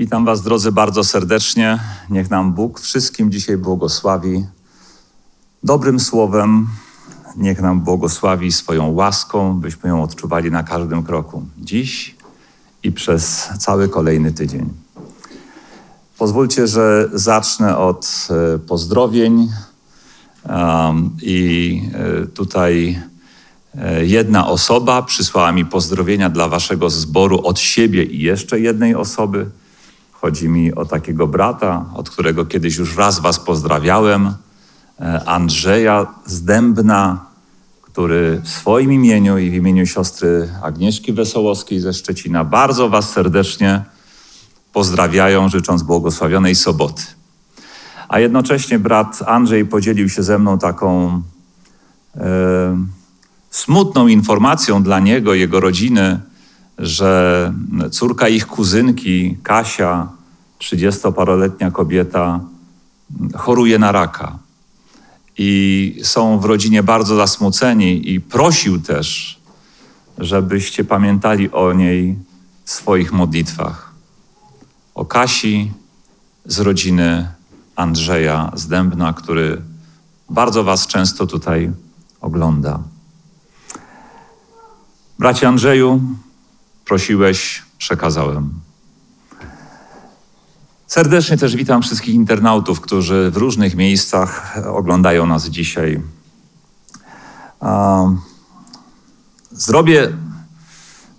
Witam Was, drodzy, bardzo serdecznie. Niech nam Bóg wszystkim dzisiaj błogosławi dobrym słowem. Niech nam błogosławi swoją łaską, byśmy ją odczuwali na każdym kroku. Dziś i przez cały kolejny tydzień. Pozwólcie, że zacznę od e, pozdrowień. Um, I e, tutaj e, jedna osoba przysłała mi pozdrowienia dla Waszego zboru od siebie i jeszcze jednej osoby. Chodzi mi o takiego brata, od którego kiedyś już raz Was pozdrawiałem, e, Andrzeja Zdębna, który w swoim imieniu i w imieniu siostry Agnieszki Wesołowskiej ze Szczecina bardzo Was serdecznie pozdrawiają, życząc błogosławionej soboty. A jednocześnie brat Andrzej podzielił się ze mną taką e, smutną informacją dla niego, jego rodziny, że córka ich kuzynki, Kasia, 30-paroletnia kobieta, choruje na raka. I są w rodzinie bardzo zasmuceni, i prosił też, żebyście pamiętali o niej w swoich modlitwach. O Kasi z rodziny Andrzeja Zdębna, który bardzo Was często tutaj ogląda. Bracie Andrzeju, prosiłeś, przekazałem. Serdecznie też witam wszystkich internautów, którzy w różnych miejscach oglądają nas dzisiaj. Zrobię,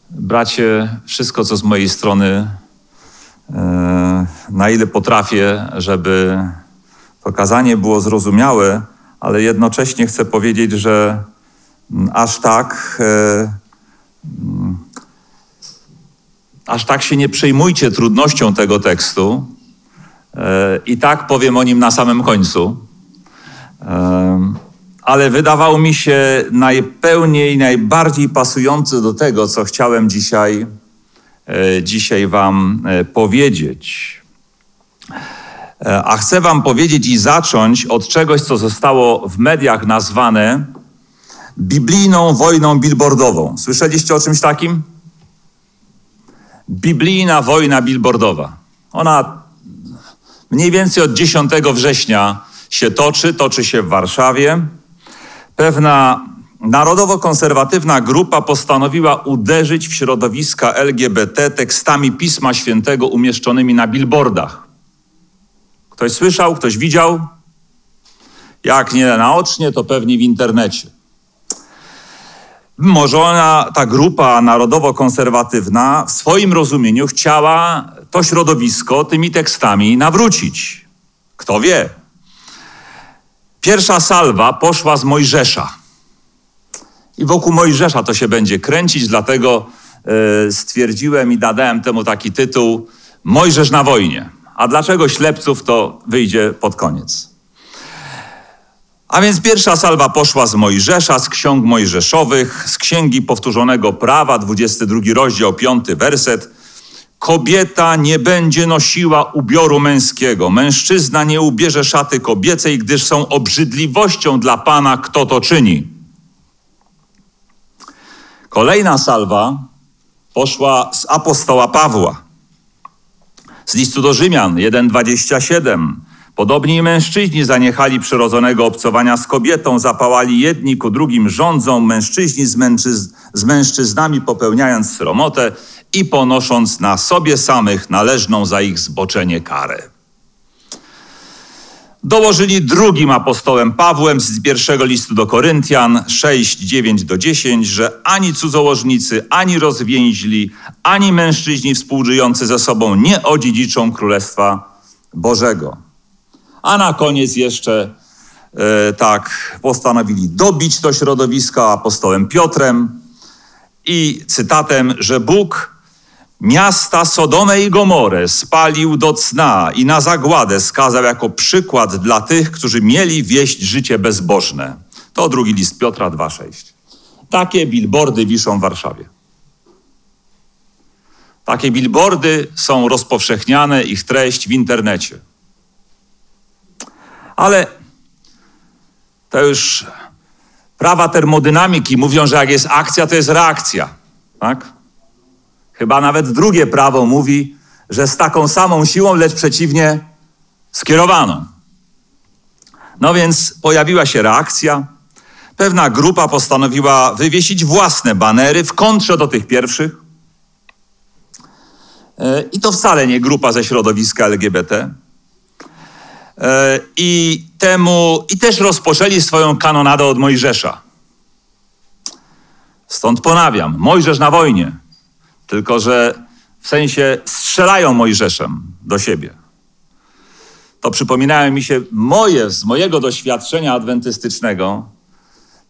bracie, wszystko, co z mojej strony, e, na ile potrafię, żeby to kazanie było zrozumiałe, ale jednocześnie chcę powiedzieć, że aż tak e, aż tak się nie przejmujcie trudnością tego tekstu. E, I tak powiem o nim na samym końcu. E, ale wydawał mi się najpełniej, najbardziej pasujący do tego, co chciałem dzisiaj, e, dzisiaj Wam powiedzieć. A chcę Wam powiedzieć i zacząć od czegoś, co zostało w mediach nazwane biblijną wojną billboardową. Słyszeliście o czymś takim? Biblijna wojna billboardowa. Ona mniej więcej od 10 września się toczy, toczy się w Warszawie. Pewna narodowo-konserwatywna grupa postanowiła uderzyć w środowiska LGBT tekstami Pisma Świętego umieszczonymi na billboardach. Ktoś słyszał, ktoś widział? Jak nie naocznie, to pewnie w internecie. Może ona, ta grupa narodowo-konserwatywna w swoim rozumieniu chciała to środowisko tymi tekstami nawrócić. Kto wie? Pierwsza salwa poszła z Mojżesza. I wokół Mojżesza to się będzie kręcić, dlatego yy, stwierdziłem i nadałem temu taki tytuł Mojżesz na wojnie. A dlaczego ślepców to wyjdzie pod koniec. A więc pierwsza salwa poszła z Mojżesza, z ksiąg mojżeszowych, z księgi powtórzonego prawa, 22 rozdział, 5 werset. Kobieta nie będzie nosiła ubioru męskiego, mężczyzna nie ubierze szaty kobiecej, gdyż są obrzydliwością dla Pana, kto to czyni. Kolejna salwa poszła z apostoła Pawła. Z listu do Rzymian 1,27. Podobni mężczyźni zaniechali przyrodzonego obcowania z kobietą, zapałali jedni ku drugim, rządzą mężczyźni z, mężczyz z mężczyznami, popełniając sromotę i ponosząc na sobie samych należną za ich zboczenie karę. Dołożyli drugim apostołem Pawłem z pierwszego listu do Koryntian 6, 9 do 10, że ani cudzołożnicy, ani rozwięźli, ani mężczyźni współżyjący ze sobą nie odziedziczą Królestwa Bożego. A na koniec jeszcze e, tak postanowili dobić to środowisko apostołem Piotrem i cytatem, że Bóg miasta Sodomę i Gomorę spalił do cna i na zagładę skazał jako przykład dla tych, którzy mieli wieść życie bezbożne. To drugi list Piotra 2,6. Takie billboardy wiszą w Warszawie. Takie billboardy są rozpowszechniane, ich treść w internecie. Ale to już prawa termodynamiki mówią, że jak jest akcja, to jest reakcja. Tak? Chyba nawet drugie prawo mówi, że z taką samą siłą, lecz przeciwnie skierowaną. No więc pojawiła się reakcja. Pewna grupa postanowiła wywiesić własne banery w kontrze do tych pierwszych. E, I to wcale nie grupa ze środowiska LGBT. E, I temu, i też rozpoczęli swoją kanonadę od Mojżesza. Stąd ponawiam, Mojżesz na wojnie. Tylko, że w sensie strzelają Mojżeszem do siebie. To przypominają mi się moje, z mojego doświadczenia adwentystycznego,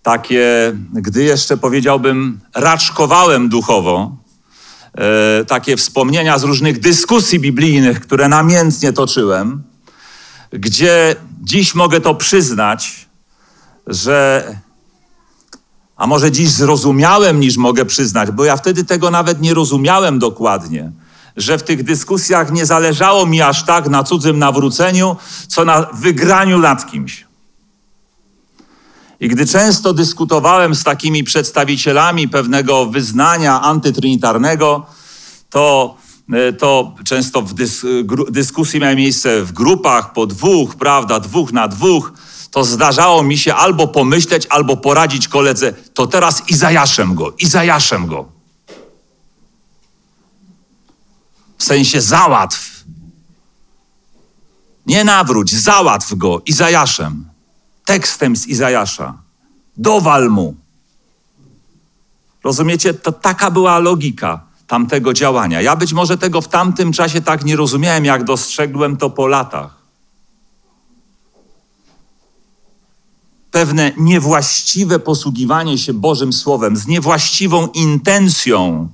takie, gdy jeszcze powiedziałbym, raczkowałem duchowo, e, takie wspomnienia z różnych dyskusji biblijnych, które namiętnie toczyłem, gdzie dziś mogę to przyznać, że a może dziś zrozumiałem niż mogę przyznać, bo ja wtedy tego nawet nie rozumiałem dokładnie, że w tych dyskusjach nie zależało mi aż tak na cudzym nawróceniu, co na wygraniu nad kimś. I gdy często dyskutowałem z takimi przedstawicielami pewnego wyznania antytrinitarnego, to, to często w dys, dyskusji miały miejsce w grupach po dwóch, prawda, dwóch na dwóch, to zdarzało mi się albo pomyśleć, albo poradzić koledze, to teraz Izajaszem go, Izajaszem go. W sensie załatw. Nie nawróć, załatw go Izajaszem. Tekstem z Izajasza. Dowal mu. Rozumiecie? To taka była logika tamtego działania. Ja być może tego w tamtym czasie tak nie rozumiałem, jak dostrzegłem to po latach. pewne niewłaściwe posługiwanie się Bożym Słowem, z niewłaściwą intencją,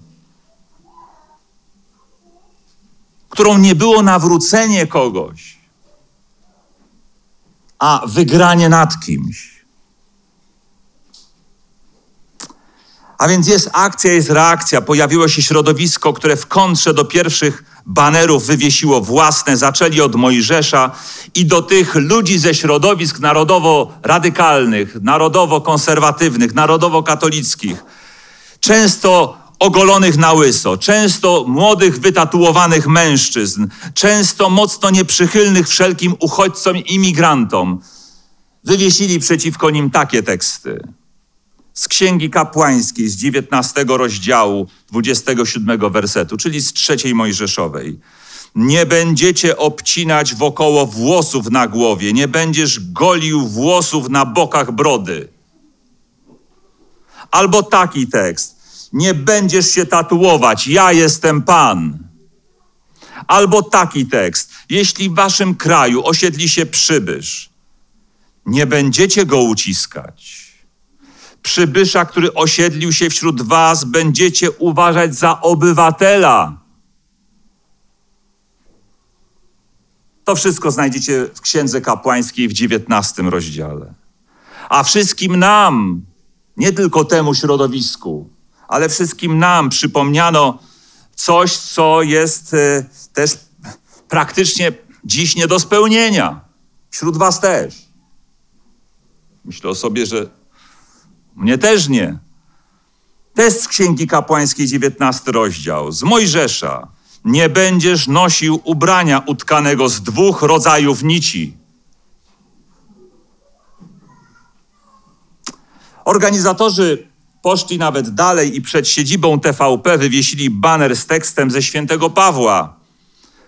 którą nie było nawrócenie kogoś, a wygranie nad kimś. A więc jest akcja, jest reakcja. Pojawiło się środowisko, które w kontrze do pierwszych banerów wywiesiło własne, zaczęli od Mojżesza i do tych ludzi ze środowisk narodowo-radykalnych, narodowo-konserwatywnych, narodowo-katolickich, często ogolonych na łyso, często młodych, wytatuowanych mężczyzn, często mocno nieprzychylnych wszelkim uchodźcom i imigrantom, wywiesili przeciwko nim takie teksty z Księgi Kapłańskiej z 19 rozdziału 27 wersetu, czyli z trzeciej Mojżeszowej. Nie będziecie obcinać wokoło włosów na głowie, nie będziesz golił włosów na bokach brody. Albo taki tekst. Nie będziesz się tatuować, ja jestem Pan. Albo taki tekst. Jeśli w waszym kraju osiedli się przybysz, nie będziecie go uciskać przybysza, który osiedlił się wśród was, będziecie uważać za obywatela. To wszystko znajdziecie w Księdze Kapłańskiej w XIX rozdziale. A wszystkim nam, nie tylko temu środowisku, ale wszystkim nam przypomniano coś, co jest e, też praktycznie dziś nie do spełnienia. Wśród was też. Myślę o sobie, że mnie też nie. Test z Księgi Kapłańskiej, 19 rozdział. Z Mojżesza. Nie będziesz nosił ubrania utkanego z dwóch rodzajów nici. Organizatorzy poszli nawet dalej i przed siedzibą TVP wywiesili baner z tekstem ze świętego Pawła.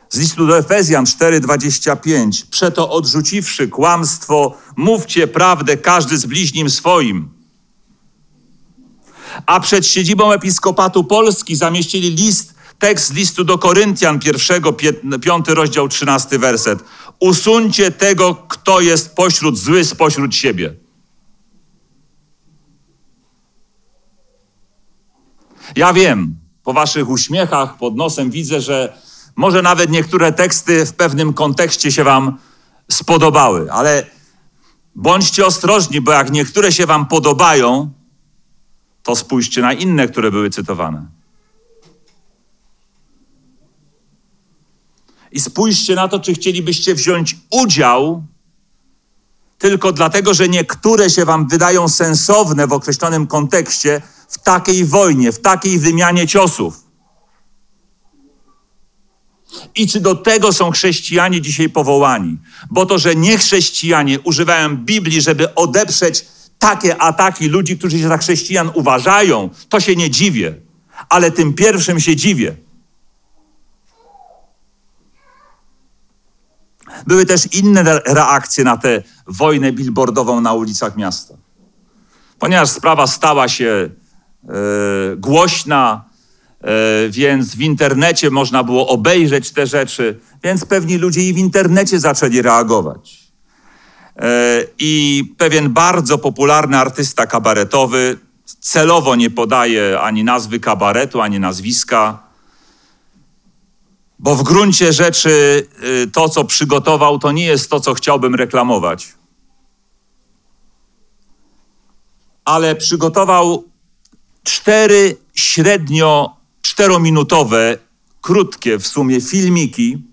Z listu do Efezjan 4:25. Przeto odrzuciwszy kłamstwo, mówcie prawdę każdy z bliźnim swoim a przed siedzibą Episkopatu Polski zamieścili list, tekst listu do Koryntian, pierwszego, piąty rozdział, trzynasty werset. Usuńcie tego, kto jest pośród zły spośród siebie. Ja wiem, po waszych uśmiechach pod nosem widzę, że może nawet niektóre teksty w pewnym kontekście się wam spodobały, ale bądźcie ostrożni, bo jak niektóre się wam podobają, to spójrzcie na inne, które były cytowane. I spójrzcie na to, czy chcielibyście wziąć udział tylko dlatego, że niektóre się wam wydają sensowne w określonym kontekście w takiej wojnie, w takiej wymianie ciosów. I czy do tego są chrześcijanie dzisiaj powołani? Bo to, że nie chrześcijanie używają Biblii, żeby odeprzeć takie ataki ludzi, którzy się za chrześcijan uważają, to się nie dziwię. Ale tym pierwszym się dziwię. Były też inne reakcje na tę wojnę billboardową na ulicach miasta. Ponieważ sprawa stała się e, głośna, e, więc w internecie można było obejrzeć te rzeczy, więc pewni ludzie i w internecie zaczęli reagować. E, I pewien bardzo popularny artysta kabaretowy, celowo nie podaje ani nazwy kabaretu, ani nazwiska, bo w gruncie rzeczy y, to, co przygotował, to nie jest to, co chciałbym reklamować. Ale przygotował cztery średnio czterominutowe, krótkie w sumie filmiki,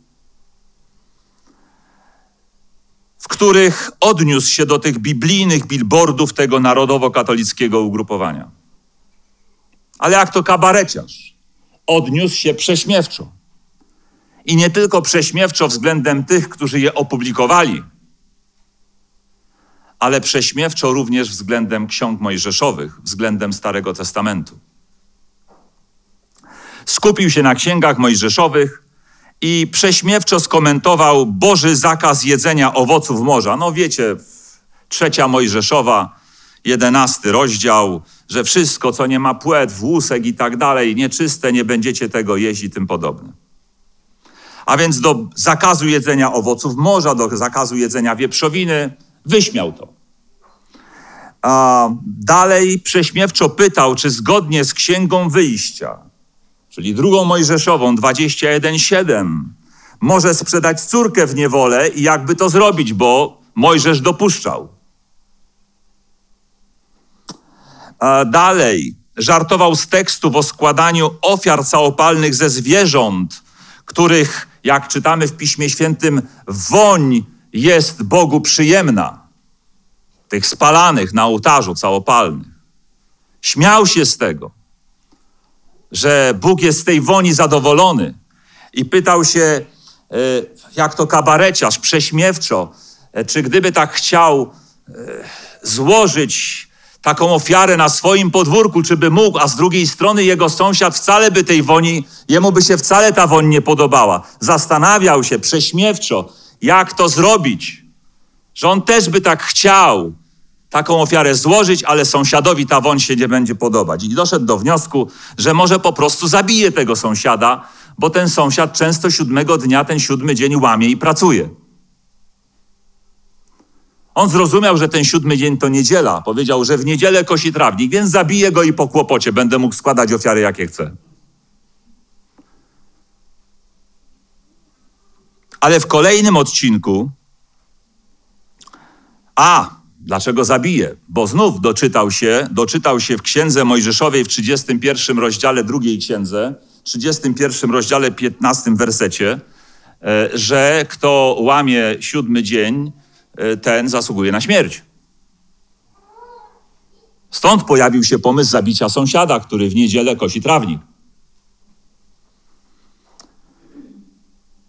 w których odniósł się do tych biblijnych billboardów tego narodowo-katolickiego ugrupowania. Ale jak to kabareciarz, odniósł się prześmiewczo. I nie tylko prześmiewczo względem tych, którzy je opublikowali, ale prześmiewczo również względem ksiąg mojżeszowych, względem Starego Testamentu. Skupił się na księgach mojżeszowych i prześmiewczo skomentował Boży zakaz jedzenia owoców morza. No wiecie, trzecia Mojżeszowa, jedenasty rozdział, że wszystko, co nie ma płetw, łusek i tak dalej, nieczyste, nie będziecie tego jeść i tym podobne a więc do zakazu jedzenia owoców morza, do zakazu jedzenia wieprzowiny, wyśmiał to. A dalej prześmiewczo pytał, czy zgodnie z Księgą Wyjścia, czyli drugą Mojżeszową 21.7, może sprzedać córkę w niewolę i jakby to zrobić, bo Mojżesz dopuszczał. A dalej żartował z tekstów o składaniu ofiar całopalnych ze zwierząt, których jak czytamy w Piśmie Świętym, woń jest Bogu przyjemna. Tych spalanych na ołtarzu całopalnych. Śmiał się z tego, że Bóg jest z tej woni zadowolony i pytał się, e, jak to kabareciarz, prześmiewczo, e, czy gdyby tak chciał e, złożyć taką ofiarę na swoim podwórku, czy by mógł, a z drugiej strony jego sąsiad wcale by tej woni, jemu by się wcale ta woń nie podobała. Zastanawiał się prześmiewczo, jak to zrobić, że on też by tak chciał taką ofiarę złożyć, ale sąsiadowi ta woń się nie będzie podobać. I doszedł do wniosku, że może po prostu zabije tego sąsiada, bo ten sąsiad często siódmego dnia, ten siódmy dzień łamie i pracuje. On zrozumiał, że ten siódmy dzień to niedziela. Powiedział, że w niedzielę kosi trawnik, więc zabiję go i po kłopocie będę mógł składać ofiary, jakie chcę. Ale w kolejnym odcinku, a dlaczego zabije? Bo znów doczytał się, doczytał się w księdze Mojżeszowej w 31 rozdziale drugiej księdze, 31 rozdziale 15 wersecie, e, że kto łamie siódmy dzień, E, ten zasługuje na śmierć. Stąd pojawił się pomysł zabicia sąsiada, który w niedzielę kosi trawnik.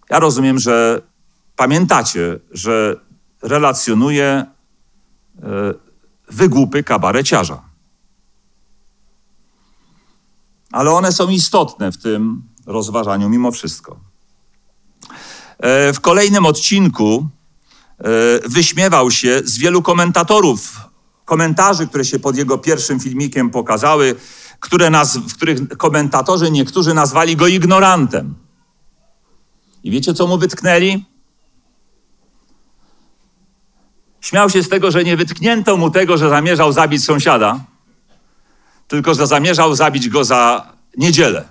Ja rozumiem, że pamiętacie, że relacjonuje wygłupy kabareciarza. Ale one są istotne w tym rozważaniu mimo wszystko. E, w kolejnym odcinku E, wyśmiewał się z wielu komentatorów, komentarzy, które się pod jego pierwszym filmikiem pokazały, które naz- w których komentatorzy niektórzy nazwali go ignorantem. I wiecie, co mu wytknęli? Śmiał się z tego, że nie wytknięto mu tego, że zamierzał zabić sąsiada, tylko że zamierzał zabić go za niedzielę.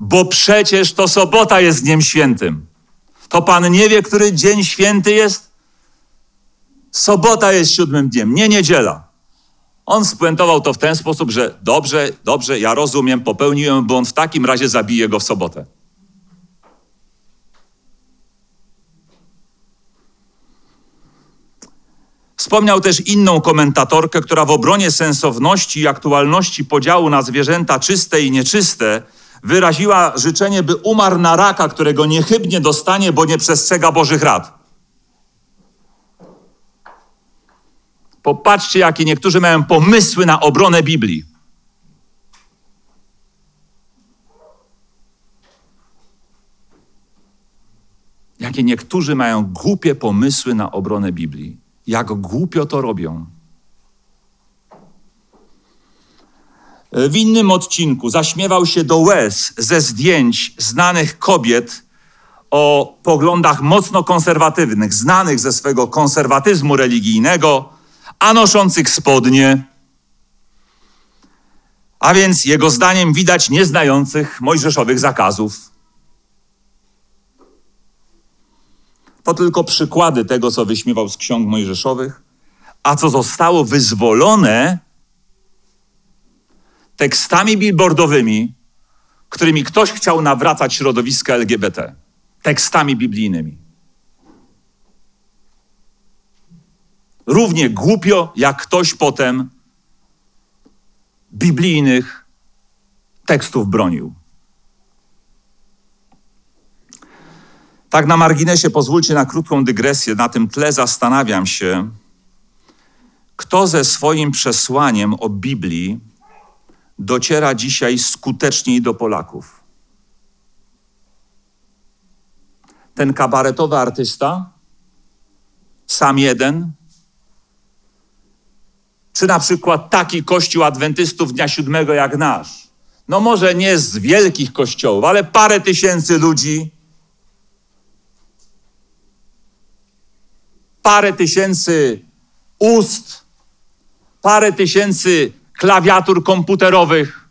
Bo przecież to sobota jest dniem świętym. To pan nie wie, który dzień święty jest? Sobota jest siódmym dniem, nie niedziela. On spuentował to w ten sposób, że dobrze, dobrze, ja rozumiem, popełniłem błąd, w takim razie zabiję go w sobotę. Wspomniał też inną komentatorkę, która w obronie sensowności i aktualności podziału na zwierzęta czyste i nieczyste wyraziła życzenie, by umarł na raka, którego niechybnie dostanie, bo nie przestrzega Bożych rad. Popatrzcie, jakie niektórzy mają pomysły na obronę Biblii. Jakie niektórzy mają głupie pomysły na obronę Biblii. Jak głupio to robią. W innym odcinku zaśmiewał się do łez ze zdjęć znanych kobiet o poglądach mocno konserwatywnych, znanych ze swego konserwatyzmu religijnego, a noszących spodnie. A więc jego zdaniem widać nieznających mojżeszowych zakazów. To tylko przykłady tego, co wyśmiewał z ksiąg mojżeszowych, a co zostało wyzwolone tekstami billboardowymi, którymi ktoś chciał nawracać środowiska LGBT. Tekstami biblijnymi. Równie głupio, jak ktoś potem biblijnych tekstów bronił. Tak na marginesie pozwólcie na krótką dygresję. Na tym tle zastanawiam się, kto ze swoim przesłaniem o Biblii dociera dzisiaj skuteczniej do Polaków. Ten kabaretowy artysta, sam jeden, czy na przykład taki kościół adwentystów dnia siódmego jak nasz. No może nie z wielkich kościołów, ale parę tysięcy ludzi, parę tysięcy ust, parę tysięcy klawiatur komputerowych,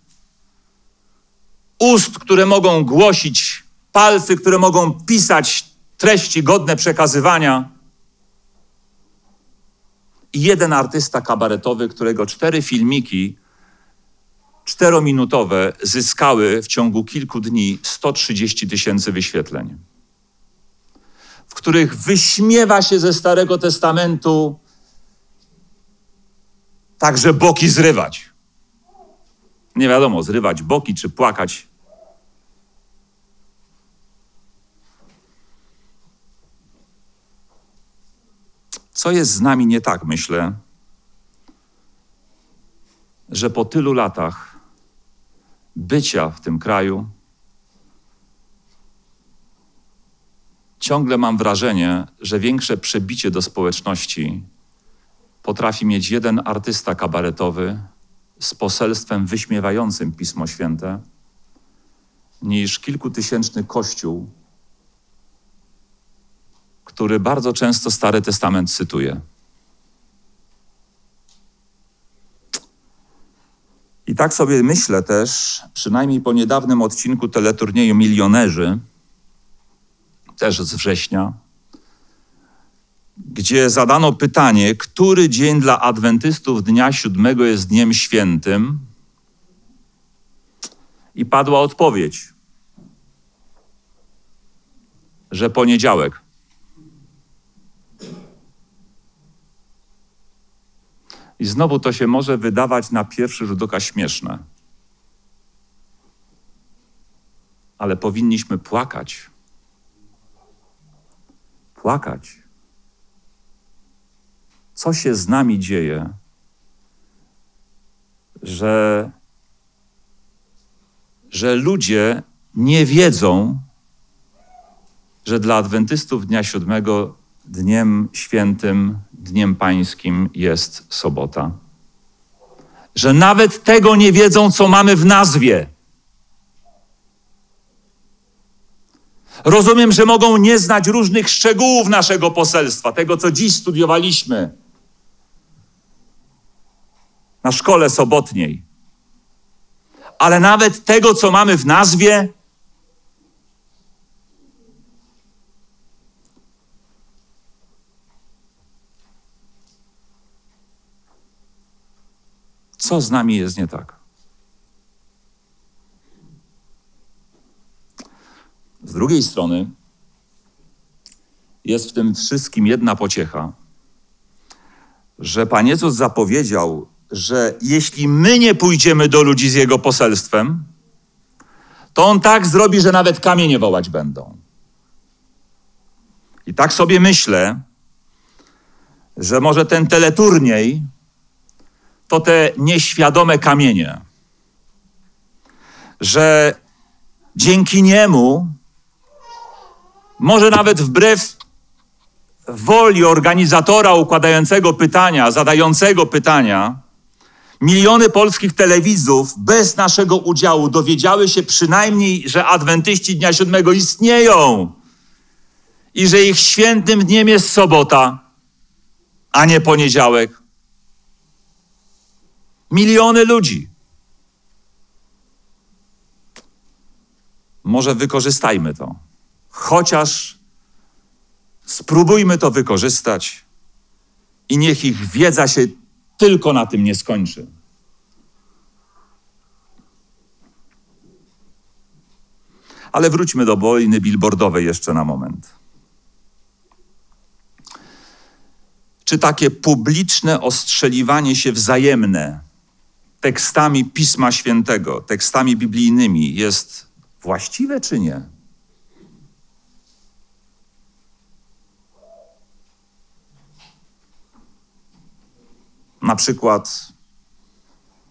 ust, które mogą głosić, palcy, które mogą pisać treści godne przekazywania. I jeden artysta kabaretowy, którego cztery filmiki czterominutowe zyskały w ciągu kilku dni 130 tysięcy wyświetleń, w których wyśmiewa się ze Starego Testamentu także boki zrywać. Nie wiadomo, zrywać boki czy płakać. Co jest z nami nie tak, myślę, że po tylu latach bycia w tym kraju, ciągle mam wrażenie, że większe przebicie do społeczności potrafi mieć jeden artysta kabaretowy z poselstwem wyśmiewającym Pismo Święte, niż kilkutysięczny kościół, który bardzo często Stary Testament cytuje. I tak sobie myślę też, przynajmniej po niedawnym odcinku teleturnieju Milionerzy, też z września, gdzie zadano pytanie, który dzień dla adwentystów dnia siódmego jest dniem świętym, i padła odpowiedź, że poniedziałek. I znowu to się może wydawać na pierwszy rzut oka śmieszne. Ale powinniśmy płakać. Płakać co się z nami dzieje, że, że ludzie nie wiedzą, że dla adwentystów dnia siódmego dniem świętym, dniem pańskim jest sobota. Że nawet tego nie wiedzą, co mamy w nazwie. Rozumiem, że mogą nie znać różnych szczegółów naszego poselstwa, tego, co dziś studiowaliśmy na szkole sobotniej. Ale nawet tego, co mamy w nazwie, co z nami jest nie tak? Z drugiej strony jest w tym wszystkim jedna pociecha, że Pan Jezus zapowiedział że jeśli my nie pójdziemy do ludzi z Jego poselstwem, to on tak zrobi, że nawet kamienie wołać będą. I tak sobie myślę, że może ten teleturniej to te nieświadome kamienie, że dzięki niemu, może nawet wbrew woli organizatora układającego pytania, zadającego pytania, miliony polskich telewizów bez naszego udziału dowiedziały się przynajmniej, że adwentyści Dnia Siódmego istnieją i że ich świętym dniem jest sobota, a nie poniedziałek. Miliony ludzi. Może wykorzystajmy to. Chociaż spróbujmy to wykorzystać i niech ich wiedza się tylko na tym nie skończy. Ale wróćmy do wojny billboardowej jeszcze na moment. Czy takie publiczne ostrzeliwanie się wzajemne tekstami Pisma Świętego, tekstami biblijnymi jest właściwe czy nie? Na przykład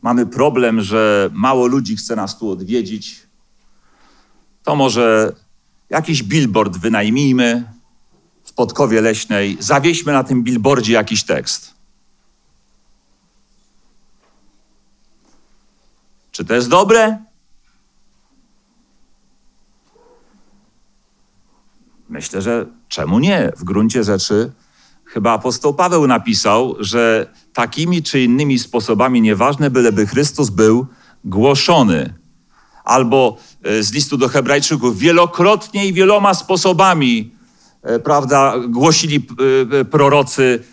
mamy problem, że mało ludzi chce nas tu odwiedzić. To może jakiś billboard wynajmijmy w Podkowie Leśnej, zawieźmy na tym billboardzie jakiś tekst. Czy to jest dobre? Myślę, że czemu nie? W gruncie rzeczy chyba apostoł Paweł napisał, że takimi czy innymi sposobami, nieważne byleby Chrystus był głoszony. Albo e, z listu do Hebrajczyków, wielokrotnie i wieloma sposobami, e, prawda, głosili e, prorocy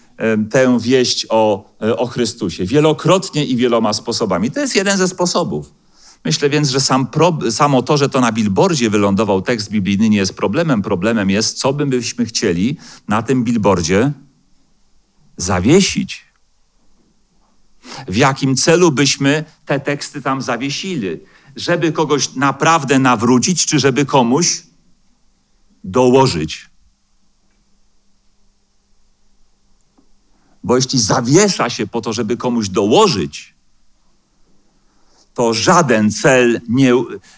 tę wieść o, o Chrystusie. Wielokrotnie i wieloma sposobami. To jest jeden ze sposobów. Myślę więc, że sam pro, samo to, że to na billboardzie wylądował tekst biblijny, nie jest problemem. Problemem jest, co byśmy chcieli na tym billboardzie zawiesić. W jakim celu byśmy te teksty tam zawiesili? Żeby kogoś naprawdę nawrócić, czy żeby komuś dołożyć? Bo jeśli zawiesza się po to, żeby komuś dołożyć, to żaden cel, nie,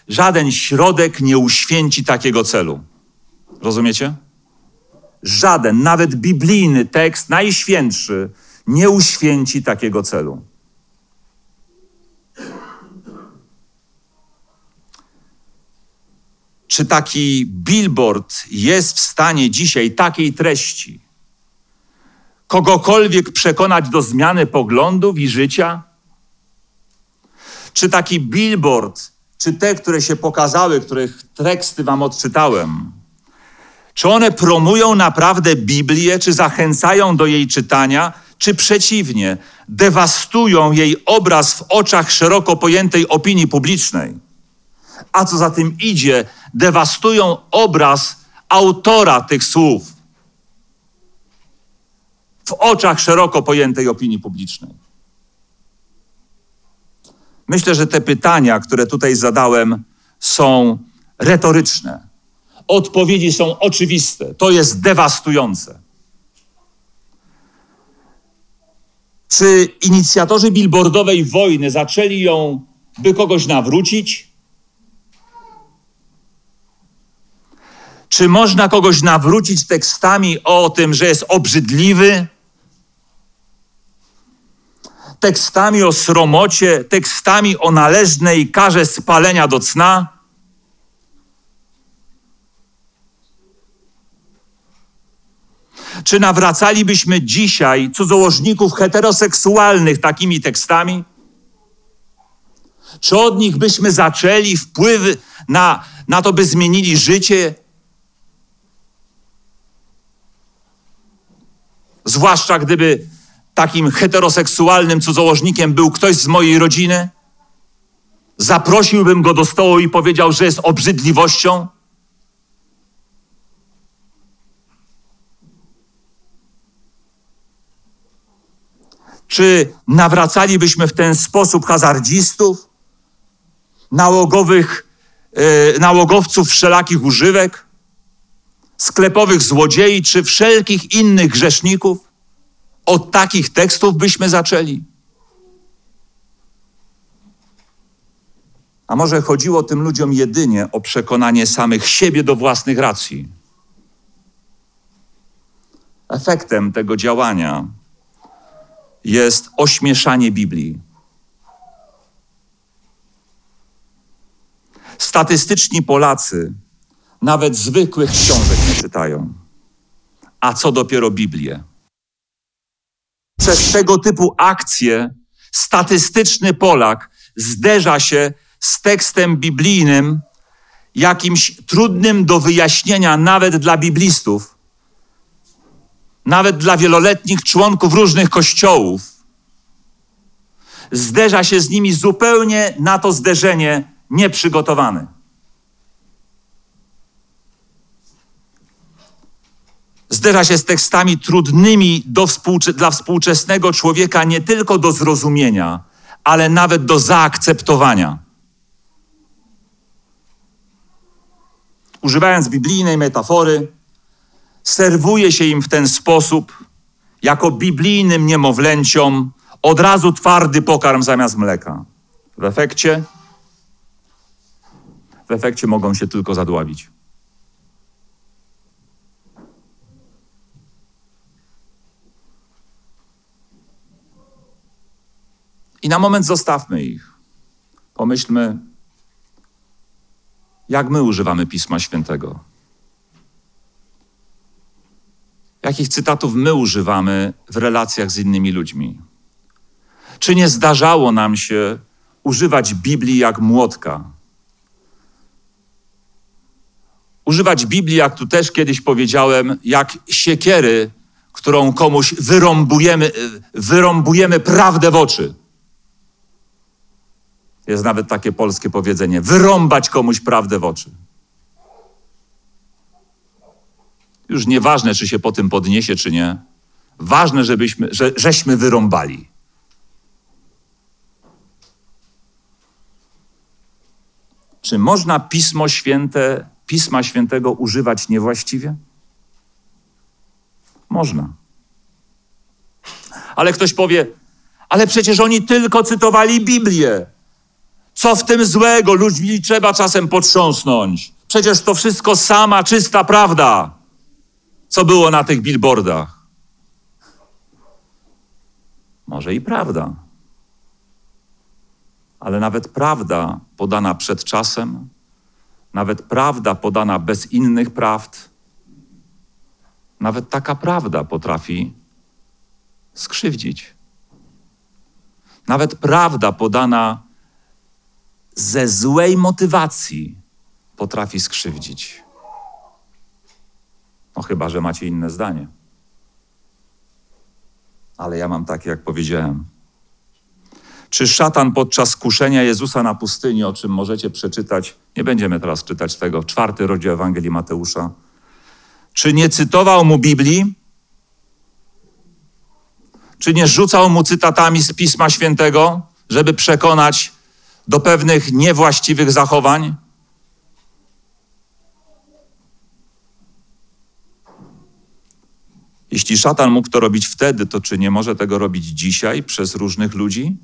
żaden środek nie uświęci takiego celu. Rozumiecie? Żaden, nawet biblijny tekst, najświętszy, nie uświęci takiego celu. Czy taki billboard jest w stanie dzisiaj takiej treści kogokolwiek przekonać do zmiany poglądów i życia? Czy taki billboard, czy te, które się pokazały, których teksty wam odczytałem, czy one promują naprawdę Biblię, czy zachęcają do jej czytania, czy przeciwnie, dewastują jej obraz w oczach szeroko pojętej opinii publicznej? A co za tym idzie, dewastują obraz autora tych słów w oczach szeroko pojętej opinii publicznej. Myślę, że te pytania, które tutaj zadałem, są retoryczne. Odpowiedzi są oczywiste. To jest dewastujące. Czy inicjatorzy billboardowej wojny zaczęli ją, by kogoś nawrócić? Czy można kogoś nawrócić tekstami o tym, że jest obrzydliwy? Tekstami o sromocie, tekstami o należnej karze spalenia do cna. Czy nawracalibyśmy dzisiaj cudzołożników heteroseksualnych takimi tekstami? Czy od nich byśmy zaczęli wpływy na, na to, by zmienili życie? Zwłaszcza gdyby takim heteroseksualnym cudzołożnikiem był ktoś z mojej rodziny, zaprosiłbym go do stołu i powiedział, że jest obrzydliwością? Czy nawracalibyśmy w ten sposób hazardzistów, nałogowych yy, nałogowców wszelakich używek, sklepowych złodziei czy wszelkich innych grzeszników? Od takich tekstów byśmy zaczęli. A może chodziło tym ludziom jedynie o przekonanie samych siebie do własnych racji? Efektem tego działania jest ośmieszanie Biblii. Statystyczni Polacy nawet zwykłych książek nie czytają. A co dopiero Biblię? Przez tego typu akcje statystyczny Polak zderza się z tekstem biblijnym, jakimś trudnym do wyjaśnienia nawet dla biblistów, nawet dla wieloletnich członków różnych kościołów. Zderza się z nimi zupełnie na to zderzenie nieprzygotowany. Zderza się z tekstami trudnymi współcze dla współczesnego człowieka nie tylko do zrozumienia, ale nawet do zaakceptowania. Używając biblijnej metafory, serwuje się im w ten sposób, jako biblijnym niemowlęciom, od razu twardy pokarm zamiast mleka. W efekcie, w efekcie mogą się tylko zadławić. I na moment zostawmy ich. Pomyślmy, jak my używamy Pisma Świętego. Jakich cytatów my używamy w relacjach z innymi ludźmi? Czy nie zdarzało nam się używać Biblii jak młotka? Używać Biblii, jak tu też kiedyś powiedziałem, jak siekiery, którą komuś wyrąbujemy, wyrąbujemy prawdę w oczy. Jest nawet takie polskie powiedzenie: wyrąbać komuś prawdę w oczy. Już nieważne, czy się po tym podniesie, czy nie. Ważne, żebyśmy, że, żeśmy wyrąbali. Czy można Pismo Święte, Pisma Świętego używać niewłaściwie? Można. Ale ktoś powie, ale przecież oni tylko cytowali Biblię. Co w tym złego? Ludźmi trzeba czasem potrząsnąć. Przecież to wszystko sama czysta prawda, co było na tych billboardach. Może i prawda. Ale nawet prawda podana przed czasem, nawet prawda podana bez innych prawd, nawet taka prawda potrafi skrzywdzić. Nawet prawda podana ze złej motywacji potrafi skrzywdzić. No chyba, że macie inne zdanie. Ale ja mam takie, jak powiedziałem. Czy szatan podczas kuszenia Jezusa na pustyni, o czym możecie przeczytać, nie będziemy teraz czytać tego, czwarty rozdział Ewangelii Mateusza, czy nie cytował mu Biblii? Czy nie rzucał mu cytatami z Pisma Świętego, żeby przekonać do pewnych niewłaściwych zachowań? Jeśli szatan mógł to robić wtedy, to czy nie może tego robić dzisiaj przez różnych ludzi?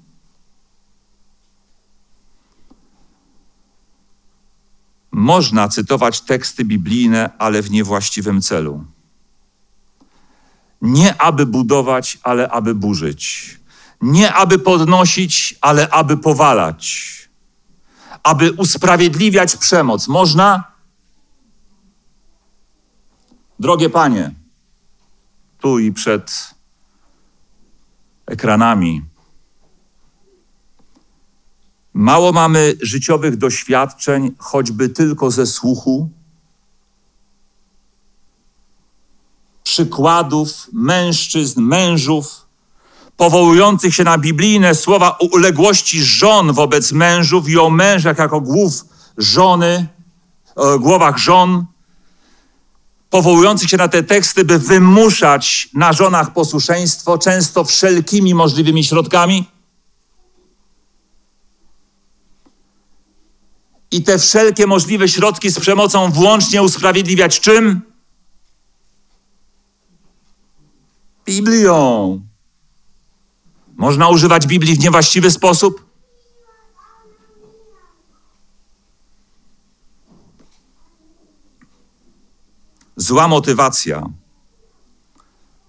Można cytować teksty biblijne, ale w niewłaściwym celu. Nie aby budować, ale aby burzyć. Nie aby podnosić, ale aby powalać. Aby usprawiedliwiać przemoc. Można? Drogie panie, tu i przed ekranami. Mało mamy życiowych doświadczeń, choćby tylko ze słuchu, przykładów mężczyzn, mężów, powołujących się na biblijne słowa o uległości żon wobec mężów i o mężach jako głów żony, głowach żon, powołujących się na te teksty, by wymuszać na żonach posłuszeństwo, często wszelkimi możliwymi środkami. i te wszelkie możliwe środki z przemocą włącznie usprawiedliwiać czym? Biblią. Można używać Biblii w niewłaściwy sposób? Zła motywacja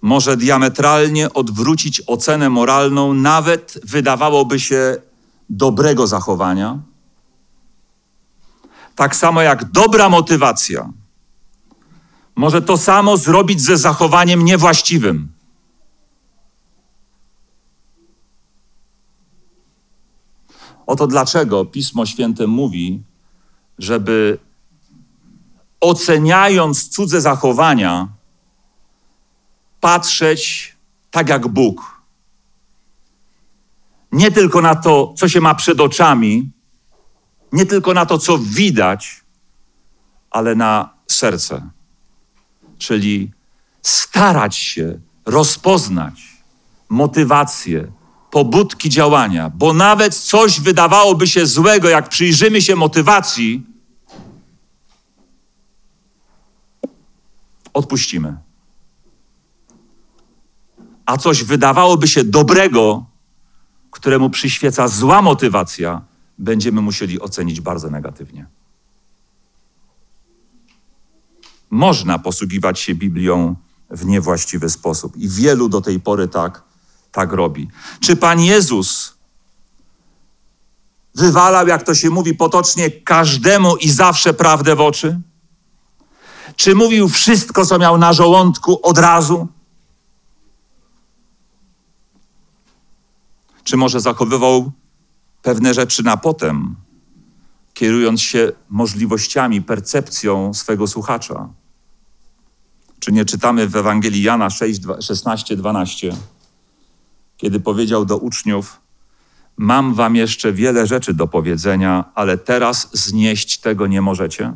może diametralnie odwrócić ocenę moralną, nawet wydawałoby się dobrego zachowania. Tak samo jak dobra motywacja może to samo zrobić ze zachowaniem niewłaściwym. Oto dlaczego Pismo Święte mówi, żeby oceniając cudze zachowania, patrzeć tak jak Bóg. Nie tylko na to, co się ma przed oczami, nie tylko na to, co widać, ale na serce. Czyli starać się rozpoznać motywację, pobudki działania, bo nawet coś wydawałoby się złego, jak przyjrzymy się motywacji, odpuścimy. A coś wydawałoby się dobrego, któremu przyświeca zła motywacja, będziemy musieli ocenić bardzo negatywnie. Można posługiwać się Biblią w niewłaściwy sposób i wielu do tej pory tak, tak robi. Czy Pan Jezus wywalał, jak to się mówi potocznie, każdemu i zawsze prawdę w oczy? Czy mówił wszystko, co miał na żołądku od razu? Czy może zachowywał pewne rzeczy na potem, kierując się możliwościami, percepcją swego słuchacza? Czy nie czytamy w Ewangelii Jana 6, 16, 12, kiedy powiedział do uczniów: Mam wam jeszcze wiele rzeczy do powiedzenia, ale teraz znieść tego nie możecie?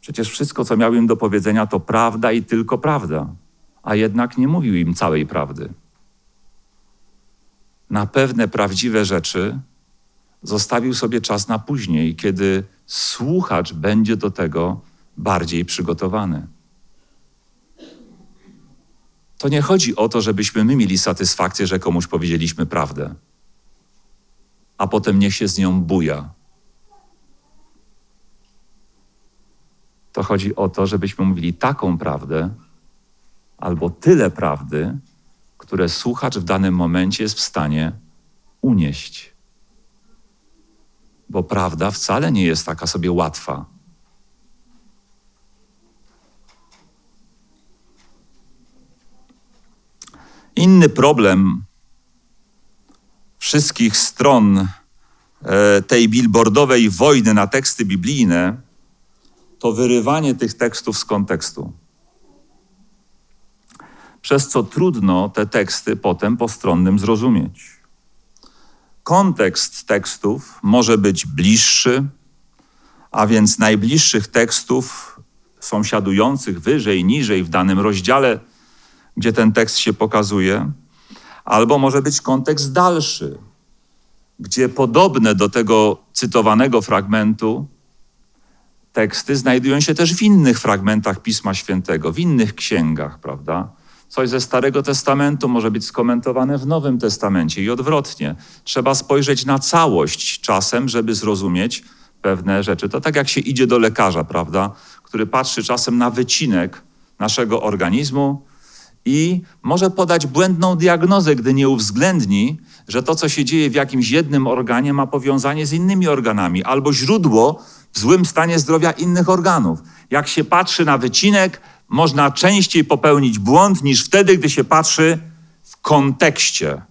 Przecież wszystko, co miał im do powiedzenia, to prawda i tylko prawda, a jednak nie mówił im całej prawdy. Na pewne prawdziwe rzeczy zostawił sobie czas na później, kiedy słuchacz będzie do tego bardziej przygotowany. To nie chodzi o to, żebyśmy my mieli satysfakcję, że komuś powiedzieliśmy prawdę, a potem niech się z nią buja to chodzi o to, żebyśmy mówili taką prawdę, albo tyle prawdy, które słuchacz w danym momencie jest w stanie unieść. Bo prawda wcale nie jest taka sobie łatwa. Inny problem wszystkich stron e, tej billboardowej wojny na teksty biblijne to wyrywanie tych tekstów z kontekstu. Przez co trudno te teksty potem postronnym zrozumieć. Kontekst tekstów może być bliższy, a więc najbliższych tekstów sąsiadujących wyżej, niżej w danym rozdziale, gdzie ten tekst się pokazuje, albo może być kontekst dalszy, gdzie podobne do tego cytowanego fragmentu teksty znajdują się też w innych fragmentach Pisma Świętego, w innych księgach, prawda? Coś ze Starego Testamentu może być skomentowane w Nowym Testamencie i odwrotnie. Trzeba spojrzeć na całość czasem, żeby zrozumieć pewne rzeczy. To tak jak się idzie do lekarza, prawda? Który patrzy czasem na wycinek naszego organizmu i może podać błędną diagnozę, gdy nie uwzględni, że to, co się dzieje w jakimś jednym organie, ma powiązanie z innymi organami, albo źródło w złym stanie zdrowia innych organów. Jak się patrzy na wycinek, można częściej popełnić błąd niż wtedy, gdy się patrzy w kontekście,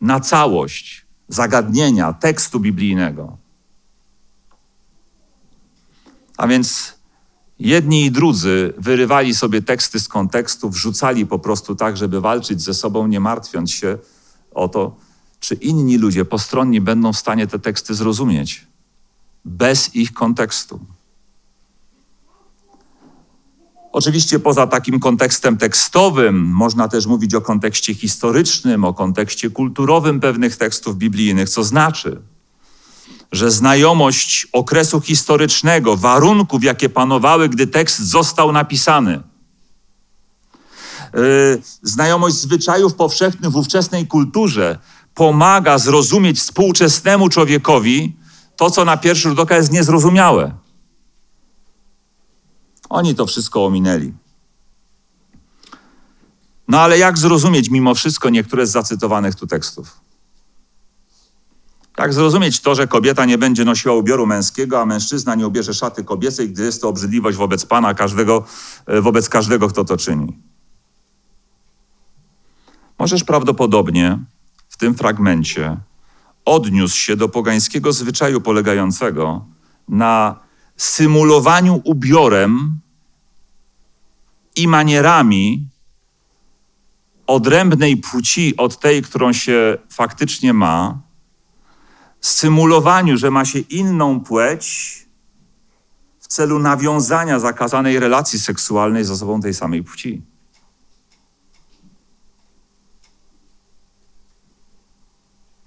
na całość zagadnienia tekstu biblijnego. A więc jedni i drudzy wyrywali sobie teksty z kontekstu, wrzucali po prostu tak, żeby walczyć ze sobą, nie martwiąc się o to, czy inni ludzie postronni będą w stanie te teksty zrozumieć bez ich kontekstu. Oczywiście poza takim kontekstem tekstowym można też mówić o kontekście historycznym, o kontekście kulturowym pewnych tekstów biblijnych, co znaczy, że znajomość okresu historycznego, warunków, jakie panowały, gdy tekst został napisany, yy, znajomość zwyczajów powszechnych w ówczesnej kulturze pomaga zrozumieć współczesnemu człowiekowi to, co na pierwszy rzut oka jest niezrozumiałe. Oni to wszystko ominęli. No ale jak zrozumieć mimo wszystko niektóre z zacytowanych tu tekstów? Jak zrozumieć to, że kobieta nie będzie nosiła ubioru męskiego, a mężczyzna nie ubierze szaty kobiecej, gdy jest to obrzydliwość wobec Pana, każdego, e, wobec każdego, kto to czyni? Możesz prawdopodobnie w tym fragmencie odniósł się do pogańskiego zwyczaju polegającego na symulowaniu ubiorem i manierami odrębnej płci od tej, którą się faktycznie ma, symulowaniu, że ma się inną płeć w celu nawiązania zakazanej relacji seksualnej z osobą tej samej płci.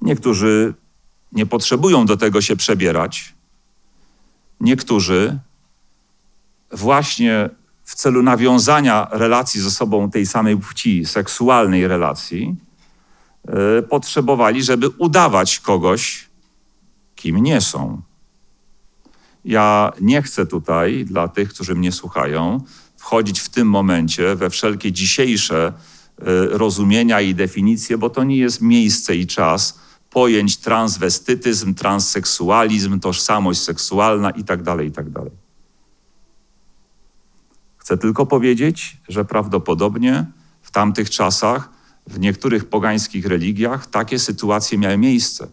Niektórzy nie potrzebują do tego się przebierać. Niektórzy właśnie w celu nawiązania relacji ze sobą tej samej płci, seksualnej relacji, yy, potrzebowali, żeby udawać kogoś, kim nie są. Ja nie chcę tutaj, dla tych, którzy mnie słuchają, wchodzić w tym momencie we wszelkie dzisiejsze yy, rozumienia i definicje, bo to nie jest miejsce i czas pojęć transwestytyzm, transseksualizm, tożsamość seksualna itd., tak itd. Tak Chcę tylko powiedzieć, że prawdopodobnie w tamtych czasach w niektórych pogańskich religiach takie sytuacje miały miejsce.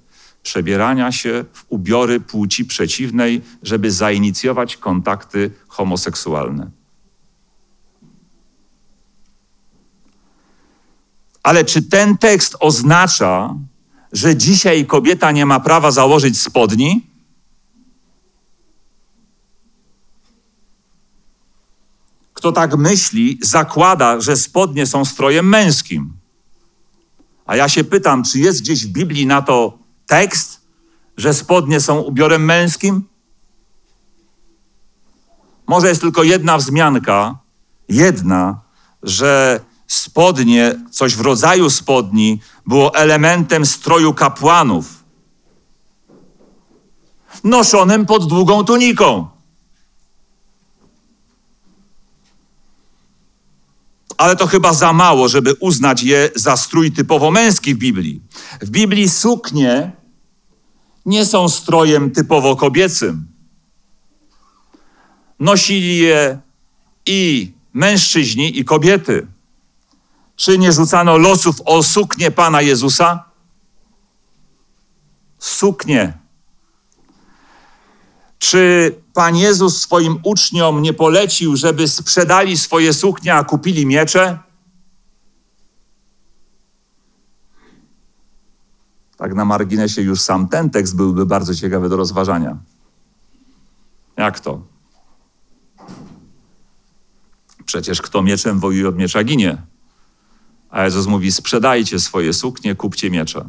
Przebierania się w ubiory płci przeciwnej, żeby zainicjować kontakty homoseksualne. Ale czy ten tekst oznacza, że dzisiaj kobieta nie ma prawa założyć spodni? Kto tak myśli, zakłada, że spodnie są strojem męskim. A ja się pytam, czy jest gdzieś w Biblii na to tekst, że spodnie są ubiorem męskim? Może jest tylko jedna wzmianka, jedna, że spodnie, coś w rodzaju spodni, było elementem stroju kapłanów, noszonym pod długą tuniką. Ale to chyba za mało, żeby uznać je za strój typowo męski w Biblii. W Biblii suknie nie są strojem typowo kobiecym. Nosili je i mężczyźni, i kobiety. Czy nie rzucano losów o suknię Pana Jezusa? Suknię. Czy Pan Jezus swoim uczniom nie polecił, żeby sprzedali swoje suknie, a kupili miecze? Tak na marginesie już sam ten tekst byłby bardzo ciekawy do rozważania. Jak to? Przecież kto mieczem wojuje od miecza ginie. A Jezus mówi: sprzedajcie swoje suknie, kupcie miecze.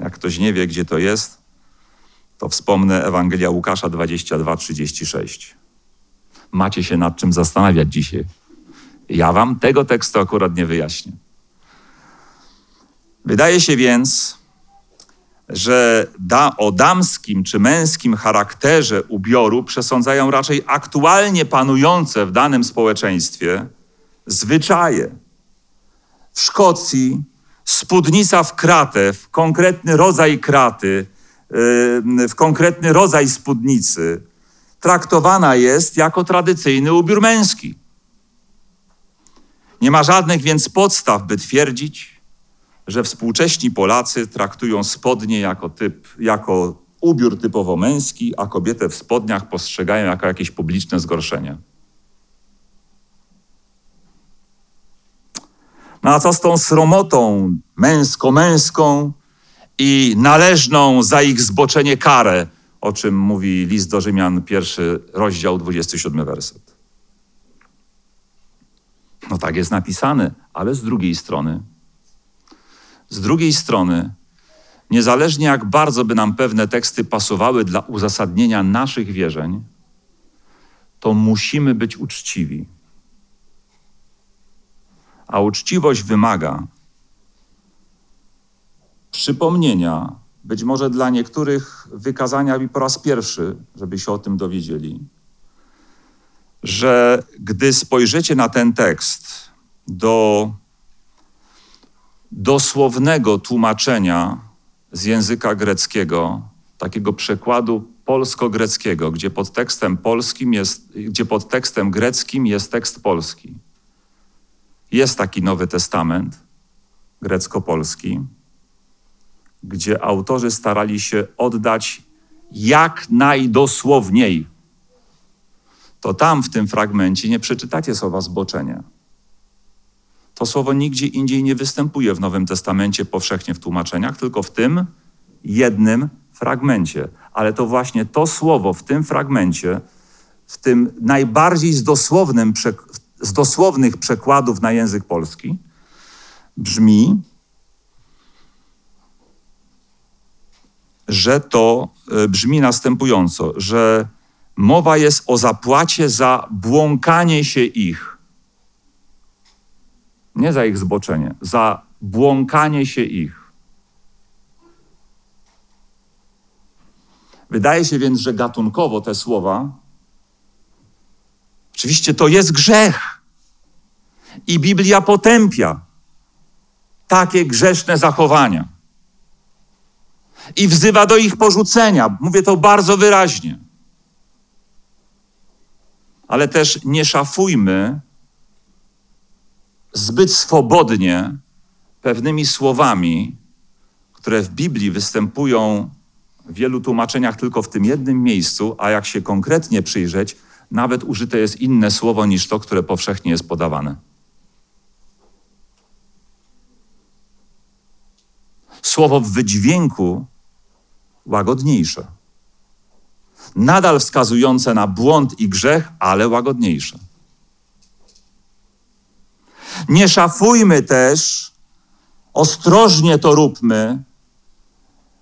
Jak ktoś nie wie, gdzie to jest, to wspomnę Ewangelia Łukasza 22-36. Macie się nad czym zastanawiać dzisiaj. Ja wam tego tekstu akurat nie wyjaśnię. Wydaje się więc, że da, o damskim czy męskim charakterze ubioru przesądzają raczej aktualnie panujące w danym społeczeństwie zwyczaje w Szkocji spódnica w kratę, w konkretny rodzaj kraty, w konkretny rodzaj spódnicy, traktowana jest jako tradycyjny ubiór męski. Nie ma żadnych więc podstaw, by twierdzić, że współcześni Polacy traktują spodnie jako, typ, jako ubiór typowo męski, a kobietę w spodniach postrzegają jako jakieś publiczne zgorszenie. No a co z tą sromotą męsko-męską i należną za ich zboczenie karę, o czym mówi list do Rzymian, pierwszy rozdział, 27 werset. No tak jest napisane, ale z drugiej strony, z drugiej strony, niezależnie jak bardzo by nam pewne teksty pasowały dla uzasadnienia naszych wierzeń, to musimy być uczciwi. A uczciwość wymaga przypomnienia, być może dla niektórych wykazania i po raz pierwszy, żeby się o tym dowiedzieli, że gdy spojrzycie na ten tekst do dosłownego tłumaczenia z języka greckiego, takiego przekładu polsko-greckiego, gdzie pod tekstem polskim jest, gdzie pod tekstem greckim jest tekst polski. Jest taki Nowy Testament grecko-polski, gdzie autorzy starali się oddać jak najdosłowniej. To tam w tym fragmencie nie przeczytacie słowa zboczenie. To słowo nigdzie indziej nie występuje w Nowym Testamencie powszechnie w tłumaczeniach, tylko w tym jednym fragmencie. Ale to właśnie to słowo w tym fragmencie, w tym najbardziej z, z dosłownych przekładów na język polski, brzmi, że to e, brzmi następująco, że mowa jest o zapłacie za błąkanie się ich. Nie za ich zboczenie, za błąkanie się ich. Wydaje się więc, że gatunkowo te słowa, oczywiście to jest grzech. I Biblia potępia takie grzeszne zachowania i wzywa do ich porzucenia. Mówię to bardzo wyraźnie. Ale też nie szafujmy zbyt swobodnie pewnymi słowami, które w Biblii występują w wielu tłumaczeniach tylko w tym jednym miejscu, a jak się konkretnie przyjrzeć, nawet użyte jest inne słowo niż to, które powszechnie jest podawane. Słowo w wydźwięku łagodniejsze. Nadal wskazujące na błąd i grzech, ale łagodniejsze. Nie szafujmy też, ostrożnie to róbmy,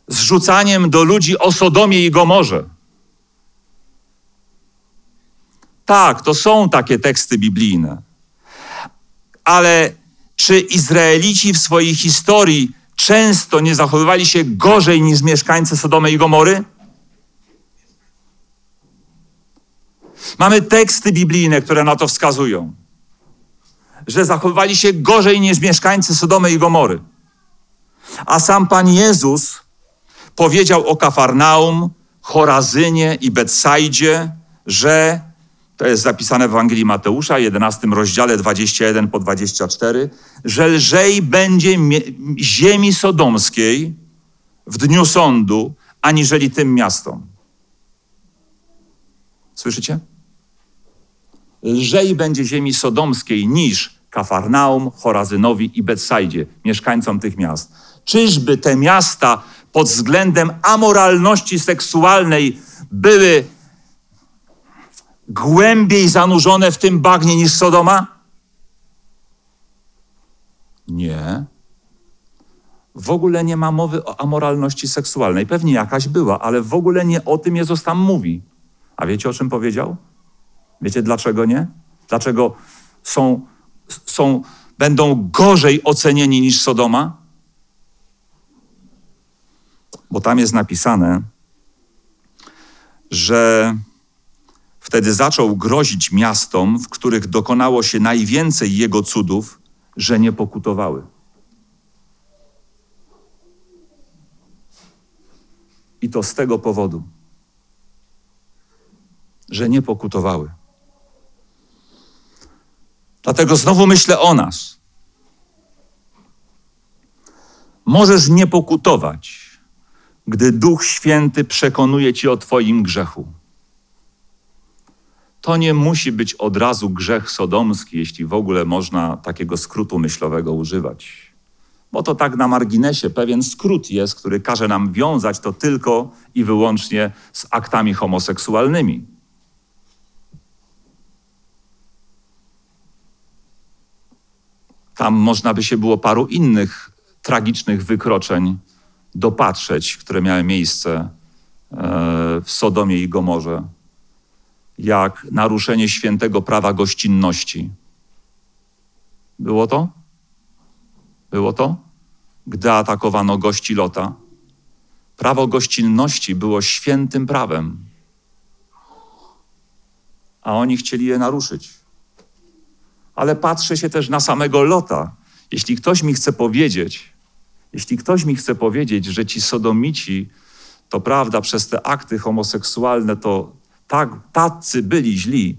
zrzucaniem do ludzi o Sodomie i Gomorze. Tak, to są takie teksty biblijne. Ale czy Izraelici w swojej historii często nie zachowywali się gorzej niż mieszkańcy Sodomy i Gomory? Mamy teksty biblijne, które na to wskazują, że zachowywali się gorzej niż mieszkańcy Sodomy i Gomory. A sam Pan Jezus powiedział o Kafarnaum, Chorazynie i Betsaidzie, że to jest zapisane w Ewangelii Mateusza, 11 rozdziale 21 po 24, że lżej będzie ziemi sodomskiej w dniu sądu, aniżeli tym miastom. Słyszycie? Lżej będzie ziemi sodomskiej niż Kafarnaum, Chorazynowi i Betsaidzie, mieszkańcom tych miast. Czyżby te miasta pod względem amoralności seksualnej były głębiej zanurzone w tym bagnie niż Sodoma? Nie. W ogóle nie ma mowy o amoralności seksualnej. Pewnie jakaś była, ale w ogóle nie o tym Jezus tam mówi. A wiecie o czym powiedział? Wiecie dlaczego nie? Dlaczego są, są, będą gorzej ocenieni niż Sodoma? Bo tam jest napisane, że Wtedy zaczął grozić miastom, w których dokonało się najwięcej jego cudów, że nie pokutowały. I to z tego powodu, że nie pokutowały. Dlatego znowu myślę o nas. Możesz nie pokutować, gdy Duch Święty przekonuje ci o Twoim grzechu to nie musi być od razu grzech sodomski, jeśli w ogóle można takiego skrótu myślowego używać. Bo to tak na marginesie pewien skrót jest, który każe nam wiązać to tylko i wyłącznie z aktami homoseksualnymi. Tam można by się było paru innych tragicznych wykroczeń dopatrzeć, które miały miejsce e, w Sodomie i Gomorze, jak naruszenie świętego prawa gościnności. Było to? Było to? Gdy atakowano gości Lota. Prawo gościnności było świętym prawem, a oni chcieli je naruszyć. Ale patrzę się też na samego Lota. Jeśli ktoś mi chce powiedzieć, jeśli ktoś mi chce powiedzieć, że ci sodomici, to prawda, przez te akty homoseksualne, to tak, tacy byli źli,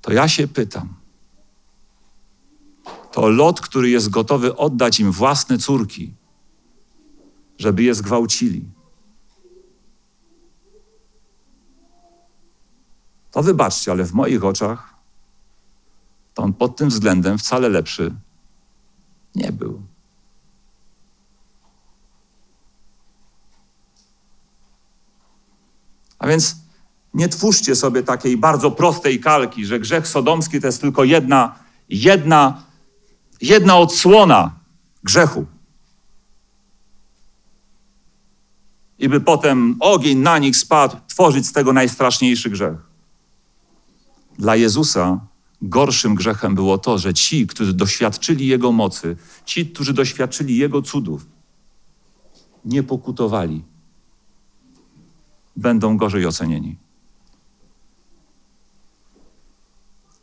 to ja się pytam. To Lot, który jest gotowy oddać im własne córki, żeby je zgwałcili. To wybaczcie, ale w moich oczach to on pod tym względem wcale lepszy nie był. A więc nie twórzcie sobie takiej bardzo prostej kalki, że grzech sodomski to jest tylko jedna, jedna, jedna odsłona grzechu. I by potem ogień na nich spadł, tworzyć z tego najstraszniejszy grzech. Dla Jezusa gorszym grzechem było to, że ci, którzy doświadczyli Jego mocy, ci, którzy doświadczyli Jego cudów, nie pokutowali, będą gorzej ocenieni.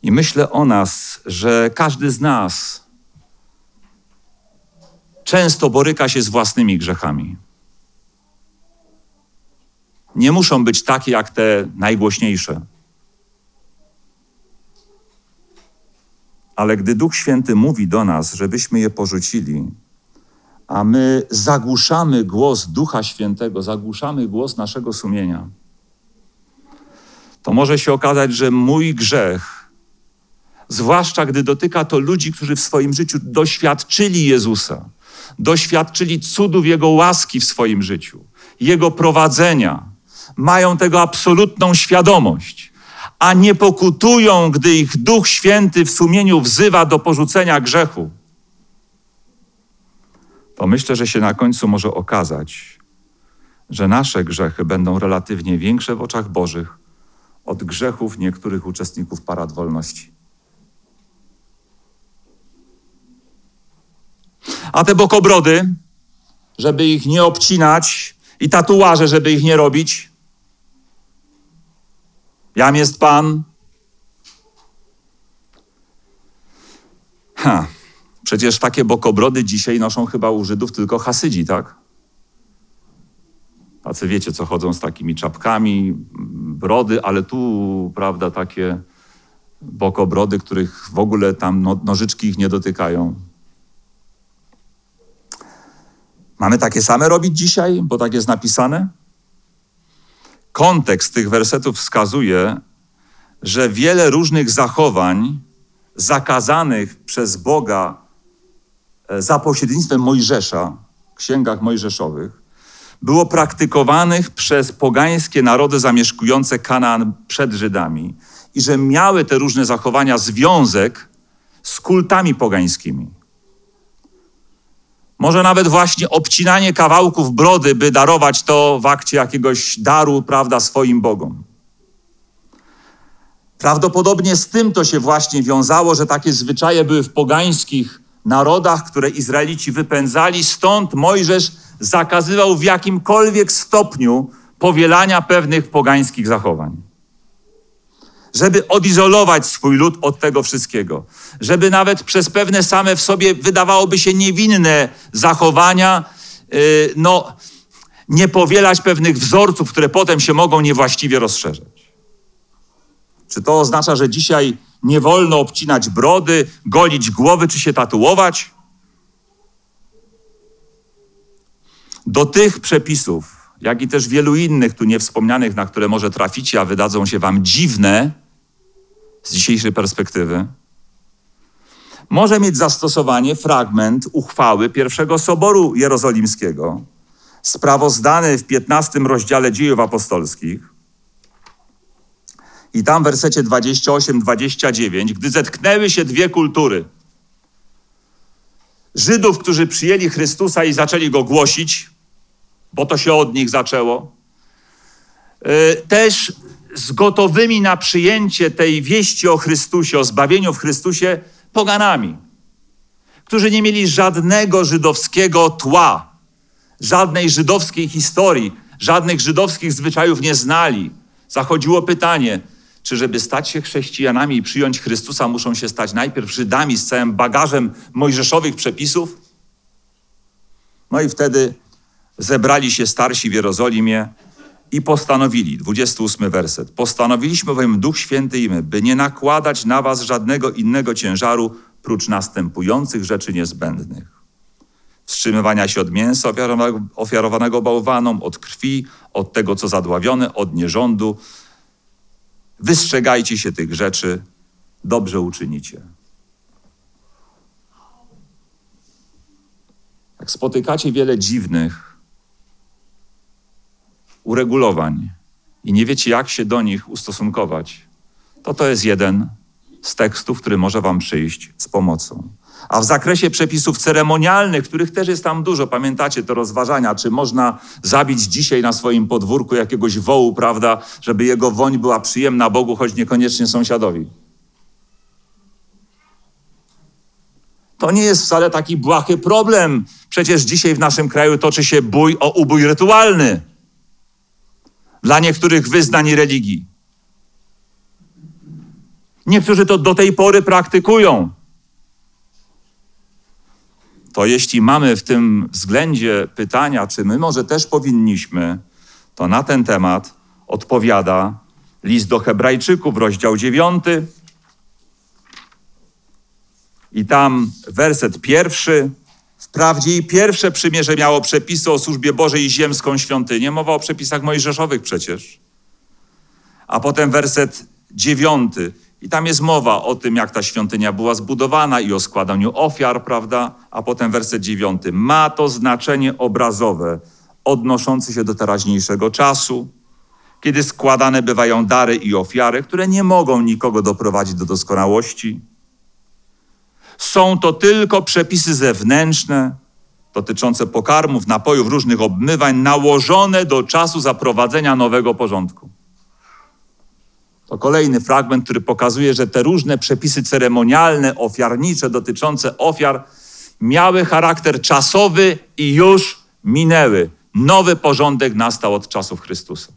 I myślę o nas, że każdy z nas często boryka się z własnymi grzechami. Nie muszą być takie jak te najgłośniejsze. Ale gdy Duch Święty mówi do nas, żebyśmy je porzucili, a my zagłuszamy głos Ducha Świętego, zagłuszamy głos naszego sumienia, to może się okazać, że mój grzech, zwłaszcza gdy dotyka to ludzi, którzy w swoim życiu doświadczyli Jezusa, doświadczyli cudów Jego łaski w swoim życiu, Jego prowadzenia, mają tego absolutną świadomość, a nie pokutują, gdy ich Duch Święty w sumieniu wzywa do porzucenia grzechu to myślę, że się na końcu może okazać, że nasze grzechy będą relatywnie większe w oczach Bożych od grzechów niektórych uczestników parad wolności. A te bokobrody, żeby ich nie obcinać i tatuaże, żeby ich nie robić. Jam jest Pan. Ha. Przecież takie bokobrody dzisiaj noszą chyba u Żydów tylko Hasydzi, tak? Tacy wiecie, co chodzą z takimi czapkami, brody, ale tu, prawda, takie bokobrody, których w ogóle tam no, nożyczki ich nie dotykają. Mamy takie same robić dzisiaj, bo tak jest napisane? Kontekst tych wersetów wskazuje, że wiele różnych zachowań zakazanych przez Boga E, za pośrednictwem Mojżesza, księgach mojżeszowych, było praktykowanych przez pogańskie narody zamieszkujące Kanaan przed Żydami i że miały te różne zachowania związek z kultami pogańskimi. Może nawet właśnie obcinanie kawałków brody, by darować to w akcie jakiegoś daru, prawda, swoim bogom. Prawdopodobnie z tym to się właśnie wiązało, że takie zwyczaje były w pogańskich narodach, które Izraelici wypędzali. Stąd Mojżesz zakazywał w jakimkolwiek stopniu powielania pewnych pogańskich zachowań. Żeby odizolować swój lud od tego wszystkiego. Żeby nawet przez pewne same w sobie wydawałoby się niewinne zachowania, yy, no, nie powielać pewnych wzorców, które potem się mogą niewłaściwie rozszerzać. Czy to oznacza, że dzisiaj nie wolno obcinać brody, golić głowy czy się tatuować. Do tych przepisów, jak i też wielu innych tu niewspomnianych, na które może traficie, a wydadzą się wam dziwne z dzisiejszej perspektywy, może mieć zastosowanie fragment uchwały pierwszego Soboru Jerozolimskiego, sprawozdany w 15 rozdziale dziejów apostolskich, i tam w wersecie 28-29, gdy zetknęły się dwie kultury, Żydów, którzy przyjęli Chrystusa i zaczęli go głosić, bo to się od nich zaczęło. Y, też z gotowymi na przyjęcie tej wieści o Chrystusie, o zbawieniu w Chrystusie, poganami, którzy nie mieli żadnego żydowskiego tła, żadnej żydowskiej historii, żadnych żydowskich zwyczajów nie znali. Zachodziło pytanie, czy żeby stać się chrześcijanami i przyjąć Chrystusa, muszą się stać najpierw Żydami z całym bagażem mojżeszowych przepisów? No i wtedy zebrali się starsi w Jerozolimie i postanowili, 28 werset, postanowiliśmy bowiem Duch Święty i my, by nie nakładać na was żadnego innego ciężaru, prócz następujących rzeczy niezbędnych. Wstrzymywania się od mięsa ofiarowanego, ofiarowanego bałwanom, od krwi, od tego, co zadławione, od nierządu. Wystrzegajcie się tych rzeczy, dobrze uczynicie. Jak spotykacie wiele dziwnych uregulowań i nie wiecie, jak się do nich ustosunkować, to to jest jeden z tekstów, który może Wam przyjść z pomocą. A w zakresie przepisów ceremonialnych, których też jest tam dużo, pamiętacie te rozważania, czy można zabić dzisiaj na swoim podwórku jakiegoś wołu, prawda, żeby jego woń była przyjemna Bogu, choć niekoniecznie sąsiadowi. To nie jest wcale taki błahy problem. Przecież dzisiaj w naszym kraju toczy się bój o ubój rytualny dla niektórych wyznań i religii. Niektórzy to do tej pory praktykują. To jeśli mamy w tym względzie pytania, czy my może też powinniśmy, to na ten temat odpowiada list do Hebrajczyków, rozdział 9. I tam werset pierwszy. Wprawdzie i pierwsze przymierze miało przepisy o służbie Bożej i ziemską świątynię. Mowa o przepisach mojżeszowych przecież. A potem werset dziewiąty. I tam jest mowa o tym, jak ta świątynia była zbudowana i o składaniu ofiar, prawda? A potem werset dziewiąty. Ma to znaczenie obrazowe, odnoszące się do teraźniejszego czasu, kiedy składane bywają dary i ofiary, które nie mogą nikogo doprowadzić do doskonałości. Są to tylko przepisy zewnętrzne, dotyczące pokarmów, napojów, różnych obmywań, nałożone do czasu zaprowadzenia nowego porządku. To kolejny fragment, który pokazuje, że te różne przepisy ceremonialne, ofiarnicze dotyczące ofiar miały charakter czasowy i już minęły. Nowy porządek nastał od czasów Chrystusa.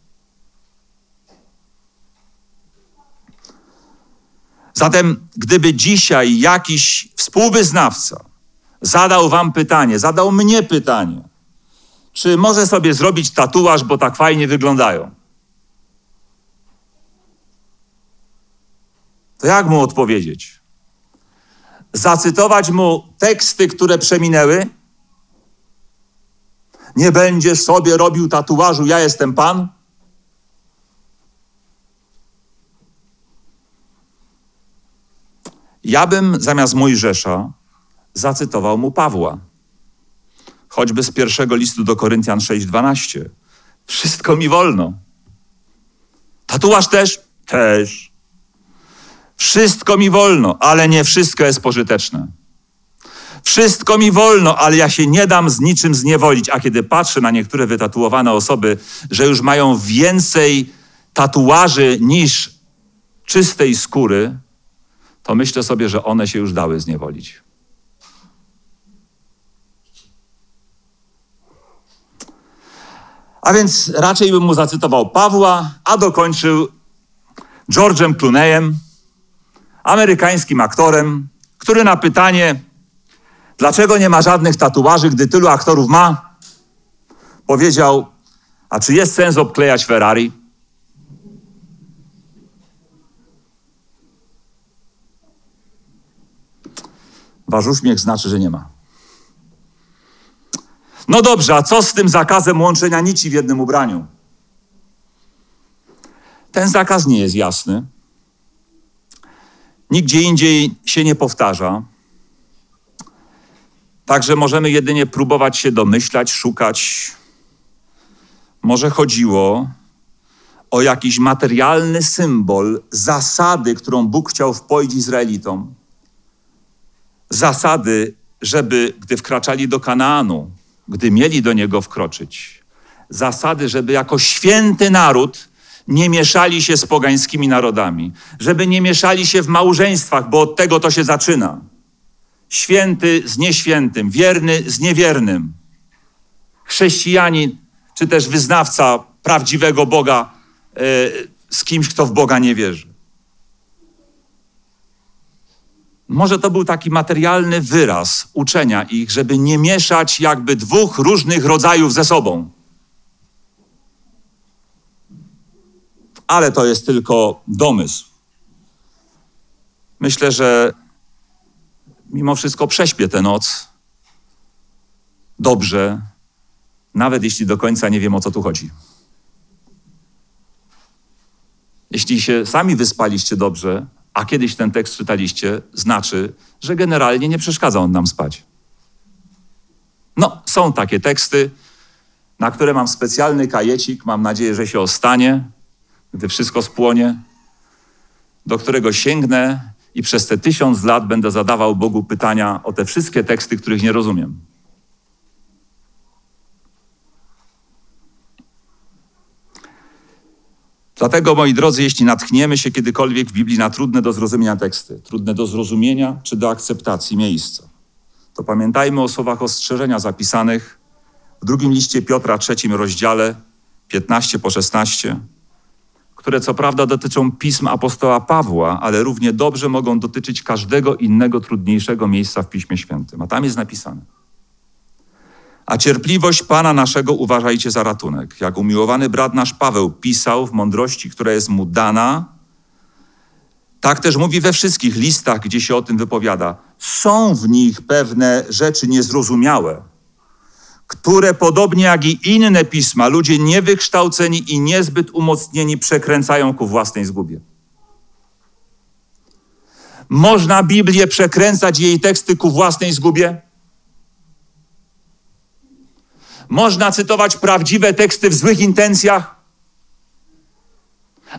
Zatem, gdyby dzisiaj jakiś współwyznawca zadał Wam pytanie, zadał mnie pytanie, czy może sobie zrobić tatuaż, bo tak fajnie wyglądają? to jak mu odpowiedzieć? Zacytować mu teksty, które przeminęły? Nie będziesz sobie robił tatuażu, ja jestem Pan? Ja bym zamiast Mojżesza zacytował mu Pawła. Choćby z pierwszego listu do Koryntian 6:12. Wszystko mi wolno. Tatuaż też? Też. Wszystko mi wolno, ale nie wszystko jest pożyteczne. Wszystko mi wolno, ale ja się nie dam z niczym zniewolić. A kiedy patrzę na niektóre wytatuowane osoby, że już mają więcej tatuaży niż czystej skóry, to myślę sobie, że one się już dały zniewolić. A więc raczej bym mu zacytował Pawła, a dokończył George'em Clooneyem, amerykańskim aktorem, który na pytanie, dlaczego nie ma żadnych tatuaży, gdy tylu aktorów ma, powiedział: A czy jest sens obklejać Ferrari? Wasz uśmiech znaczy, że nie ma. No dobrze, a co z tym zakazem łączenia nici w jednym ubraniu? Ten zakaz nie jest jasny nigdzie indziej się nie powtarza. Także możemy jedynie próbować się domyślać, szukać. Może chodziło o jakiś materialny symbol zasady, którą Bóg chciał wpoić Izraelitom. Zasady żeby, gdy wkraczali do Kanaanu, gdy mieli do niego wkroczyć, zasady, żeby jako święty naród nie mieszali się z pogańskimi narodami, żeby nie mieszali się w małżeństwach, bo od tego to się zaczyna. Święty z nieświętym, wierny z niewiernym. Chrześcijanin, czy też wyznawca prawdziwego Boga e, z kimś, kto w Boga nie wierzy. Może to był taki materialny wyraz uczenia ich, żeby nie mieszać jakby dwóch różnych rodzajów ze sobą. Ale to jest tylko domysł. Myślę, że mimo wszystko prześpię tę noc dobrze, nawet jeśli do końca nie wiem o co tu chodzi. Jeśli się sami wyspaliście dobrze, a kiedyś ten tekst czytaliście, znaczy, że generalnie nie przeszkadza on nam spać. No, są takie teksty, na które mam specjalny kajecik, mam nadzieję, że się ostanie, gdy wszystko spłonie, do którego sięgnę i przez te tysiąc lat będę zadawał Bogu pytania o te wszystkie teksty, których nie rozumiem. Dlatego, moi drodzy, jeśli natchniemy się kiedykolwiek w Biblii na trudne do zrozumienia teksty, trudne do zrozumienia czy do akceptacji miejsca, to pamiętajmy o słowach ostrzeżenia zapisanych w drugim liście Piotra, trzecim rozdziale, 15 po 16, które co prawda dotyczą pism apostoła Pawła, ale równie dobrze mogą dotyczyć każdego innego trudniejszego miejsca w Piśmie Świętym. A tam jest napisane – a cierpliwość Pana naszego uważajcie za ratunek. Jak umiłowany brat nasz Paweł pisał w mądrości, która jest mu dana, tak też mówi we wszystkich listach, gdzie się o tym wypowiada. Są w nich pewne rzeczy niezrozumiałe, które podobnie jak i inne pisma, ludzie niewykształceni i niezbyt umocnieni przekręcają ku własnej zgubie. Można Biblię przekręcać jej teksty ku własnej zgubie? Można cytować prawdziwe teksty w złych intencjach,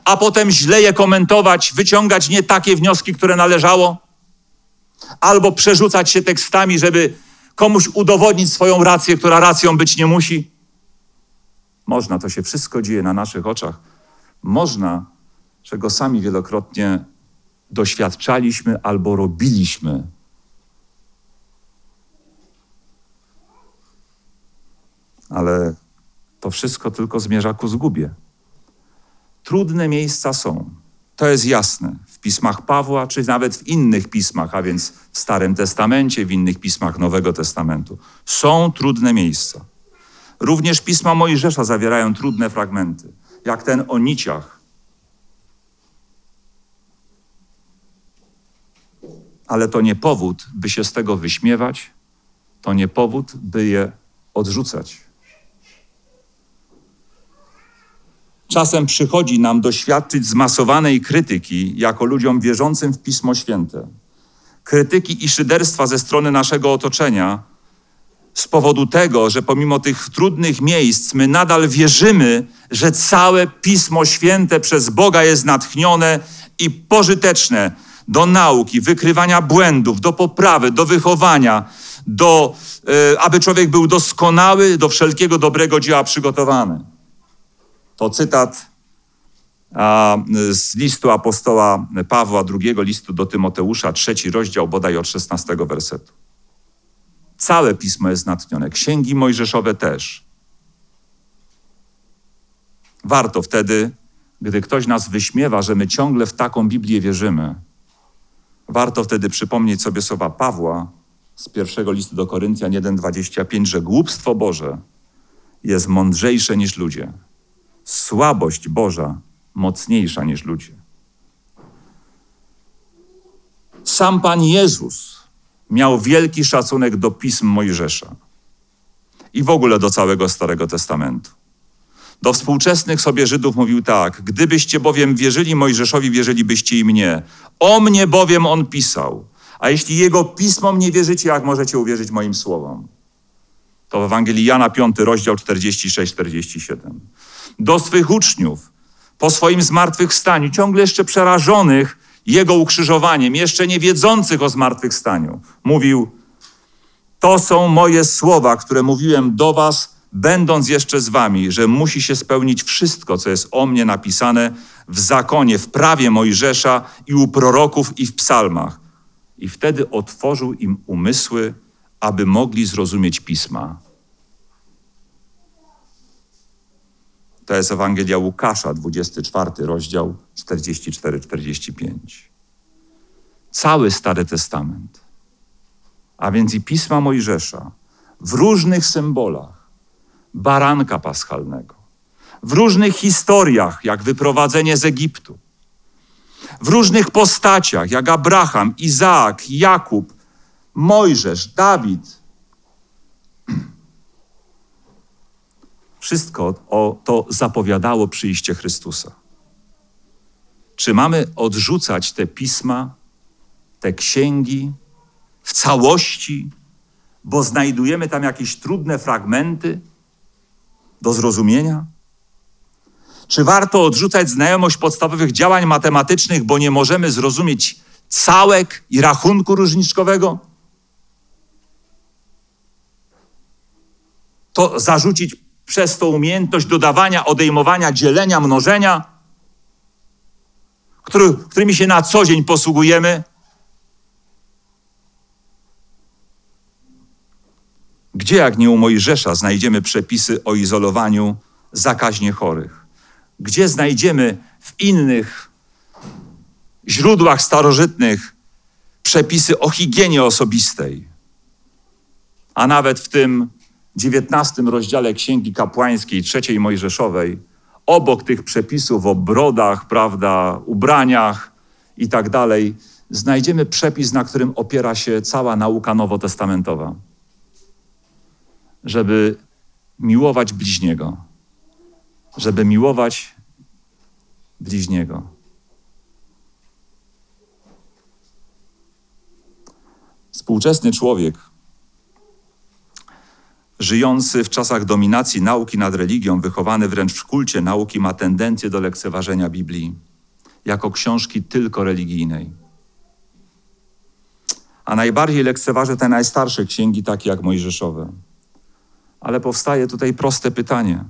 a potem źle je komentować, wyciągać nie takie wnioski, które należało, albo przerzucać się tekstami, żeby komuś udowodnić swoją rację, która racją być nie musi. Można, to się wszystko dzieje na naszych oczach. Można, czego sami wielokrotnie doświadczaliśmy albo robiliśmy ale to wszystko tylko zmierza ku zgubie. Trudne miejsca są. To jest jasne. W pismach Pawła, czy nawet w innych pismach, a więc w Starym Testamencie, w innych pismach Nowego Testamentu. Są trudne miejsca. Również pisma Mojżesza zawierają trudne fragmenty, jak ten o niciach. Ale to nie powód, by się z tego wyśmiewać, to nie powód, by je odrzucać. Czasem przychodzi nam doświadczyć zmasowanej krytyki jako ludziom wierzącym w Pismo Święte. Krytyki i szyderstwa ze strony naszego otoczenia z powodu tego, że pomimo tych trudnych miejsc my nadal wierzymy, że całe Pismo Święte przez Boga jest natchnione i pożyteczne do nauki, wykrywania błędów, do poprawy, do wychowania, do, y, aby człowiek był doskonały, do wszelkiego dobrego dzieła przygotowany. To cytat z listu apostoła Pawła, drugiego listu do Tymoteusza, trzeci rozdział, bodaj od 16 wersetu. Całe pismo jest natchnione, księgi mojżeszowe też. Warto wtedy, gdy ktoś nas wyśmiewa, że my ciągle w taką Biblię wierzymy, warto wtedy przypomnieć sobie słowa Pawła z pierwszego listu do Koryntian 1,25, że głupstwo Boże jest mądrzejsze niż ludzie słabość Boża mocniejsza niż ludzie. Sam Pan Jezus miał wielki szacunek do pism Mojżesza i w ogóle do całego Starego Testamentu. Do współczesnych sobie Żydów mówił tak: Gdybyście bowiem wierzyli Mojżeszowi, wierzylibyście i mnie. O mnie bowiem on pisał. A jeśli jego pismom nie wierzycie, jak możecie uwierzyć moim słowom? To w Ewangelii Jana 5, rozdział 46-47 do swych uczniów po swoim zmartwychwstaniu, ciągle jeszcze przerażonych Jego ukrzyżowaniem, jeszcze nie wiedzących o zmartwychwstaniu. Mówił, To są moje słowa, które mówiłem do was, będąc jeszcze z wami, że musi się spełnić wszystko, co jest o mnie napisane w zakonie, w prawie Mojżesza i u proroków i w psalmach. I wtedy otworzył im umysły, aby mogli zrozumieć pisma. To jest Ewangelia Łukasza, 24 rozdział 44-45. Cały Stary Testament, a więc i pisma Mojżesza, w różnych symbolach baranka paschalnego, w różnych historiach, jak wyprowadzenie z Egiptu, w różnych postaciach, jak Abraham, Izaak, Jakub, Mojżesz, Dawid. Wszystko o to zapowiadało przyjście Chrystusa. Czy mamy odrzucać te pisma, te księgi w całości, bo znajdujemy tam jakieś trudne fragmenty do zrozumienia? Czy warto odrzucać znajomość podstawowych działań matematycznych, bo nie możemy zrozumieć całek i rachunku różniczkowego? To zarzucić przez tą umiejętność dodawania, odejmowania, dzielenia, mnożenia, który, którymi się na co dzień posługujemy? Gdzie, jak nie u Mojżesza, znajdziemy przepisy o izolowaniu zakaźnie chorych? Gdzie znajdziemy w innych źródłach starożytnych przepisy o higienie osobistej? A nawet w tym dziewiętnastym rozdziale Księgi Kapłańskiej, trzeciej Mojżeszowej, obok tych przepisów o brodach, prawda, ubraniach i tak dalej, znajdziemy przepis, na którym opiera się cała nauka nowotestamentowa. Żeby miłować bliźniego, żeby miłować bliźniego. Współczesny człowiek, żyjący w czasach dominacji nauki nad religią, wychowany wręcz w kulcie nauki, ma tendencję do lekceważenia Biblii jako książki tylko religijnej. A najbardziej lekceważy te najstarsze księgi, takie jak Mojżeszowe. Ale powstaje tutaj proste pytanie –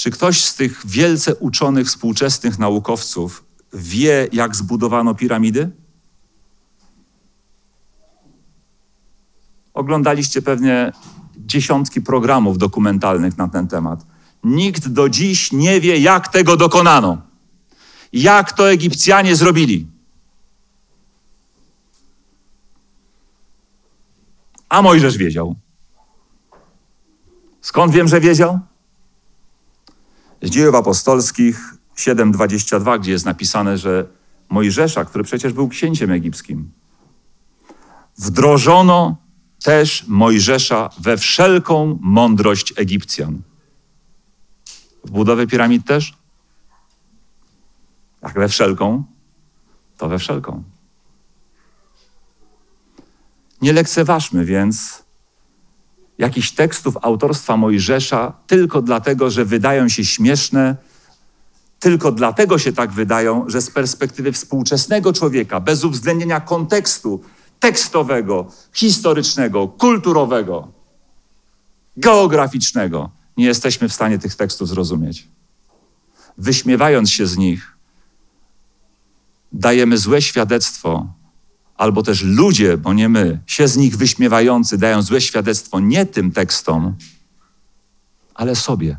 czy ktoś z tych wielce uczonych współczesnych naukowców wie, jak zbudowano piramidy? Oglądaliście pewnie dziesiątki programów dokumentalnych na ten temat. Nikt do dziś nie wie, jak tego dokonano. Jak to Egipcjanie zrobili. A Mojżesz wiedział. Skąd wiem, że wiedział? z dziejów apostolskich 7:22, gdzie jest napisane, że Mojżesza, który przecież był księciem egipskim, wdrożono też Mojżesza we wszelką mądrość Egipcjan. W budowie piramid też? Jak we wszelką, to we wszelką. Nie lekceważmy więc jakichś tekstów autorstwa Mojżesza tylko dlatego, że wydają się śmieszne, tylko dlatego się tak wydają, że z perspektywy współczesnego człowieka, bez uwzględnienia kontekstu tekstowego, historycznego, kulturowego, geograficznego, nie jesteśmy w stanie tych tekstów zrozumieć. Wyśmiewając się z nich, dajemy złe świadectwo albo też ludzie, bo nie my, się z nich wyśmiewający dają złe świadectwo nie tym tekstom, ale sobie.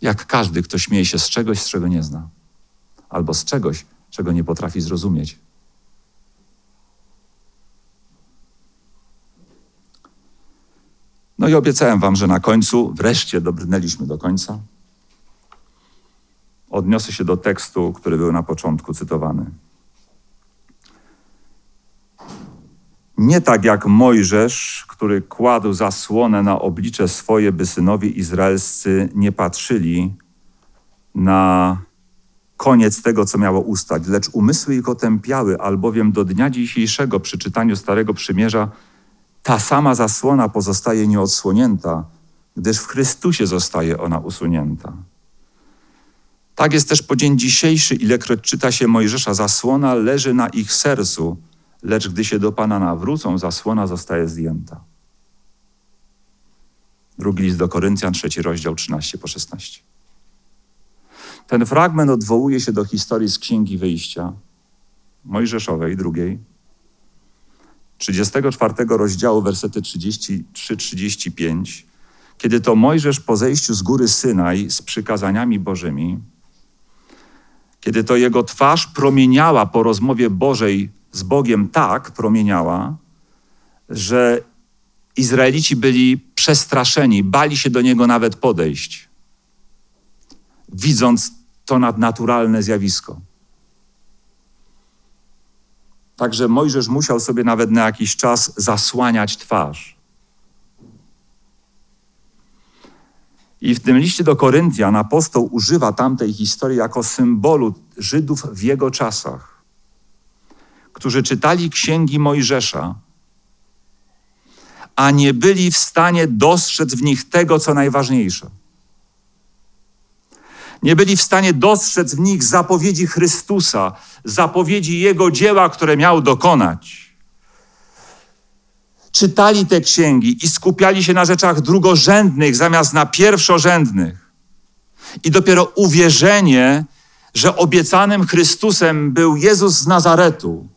Jak każdy, kto śmieje się z czegoś, z czego nie zna, albo z czegoś, czego nie potrafi zrozumieć. No i obiecałem Wam, że na końcu, wreszcie dobrnęliśmy do końca, odniosę się do tekstu, który był na początku cytowany. Nie tak jak Mojżesz, który kładł zasłonę na oblicze swoje, by synowie izraelscy nie patrzyli na koniec tego, co miało ustać, lecz umysły ich otępiały, albowiem do dnia dzisiejszego przy czytaniu Starego Przymierza ta sama zasłona pozostaje nieodsłonięta, gdyż w Chrystusie zostaje ona usunięta. Tak jest też po dzień dzisiejszy, ilekroć czyta się Mojżesza, zasłona leży na ich sercu, lecz gdy się do Pana nawrócą, zasłona zostaje zdjęta. Drugi list do Koryntian, trzeci rozdział, 13 po 16. Ten fragment odwołuje się do historii z Księgi Wyjścia, Mojżeszowej, drugiej, 34 rozdziału, wersety 33-35, kiedy to Mojżesz po zejściu z góry Synaj z przykazaniami Bożymi, kiedy to jego twarz promieniała po rozmowie Bożej z Bogiem tak, promieniała, że Izraelici byli przestraszeni, bali się do niego nawet podejść, widząc to nadnaturalne zjawisko. Także Mojżesz musiał sobie nawet na jakiś czas zasłaniać twarz. I w tym liście do Koryntian apostoł używa tamtej historii jako symbolu Żydów w jego czasach, którzy czytali księgi Mojżesza, a nie byli w stanie dostrzec w nich tego, co najważniejsze. Nie byli w stanie dostrzec w nich zapowiedzi Chrystusa, zapowiedzi Jego dzieła, które miał dokonać. Czytali te księgi i skupiali się na rzeczach drugorzędnych zamiast na pierwszorzędnych. I dopiero uwierzenie, że obiecanym Chrystusem był Jezus z Nazaretu,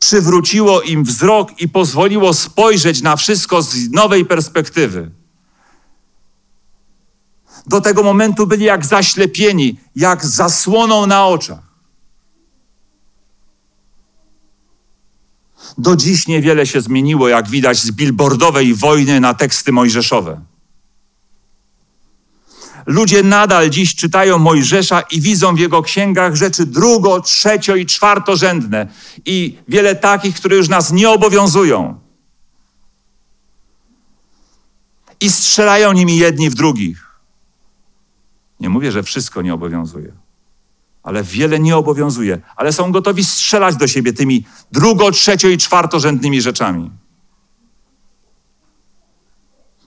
przywróciło im wzrok i pozwoliło spojrzeć na wszystko z nowej perspektywy. Do tego momentu byli jak zaślepieni, jak zasłoną na oczach. Do dziś niewiele się zmieniło, jak widać z billboardowej wojny na teksty mojżeszowe. Ludzie nadal dziś czytają Mojżesza i widzą w jego księgach rzeczy drugo, trzecio i czwartorzędne i wiele takich, które już nas nie obowiązują. I strzelają nimi jedni w drugich. Nie mówię, że wszystko nie obowiązuje, ale wiele nie obowiązuje, ale są gotowi strzelać do siebie tymi drugo, trzecio i czwartorzędnymi rzeczami.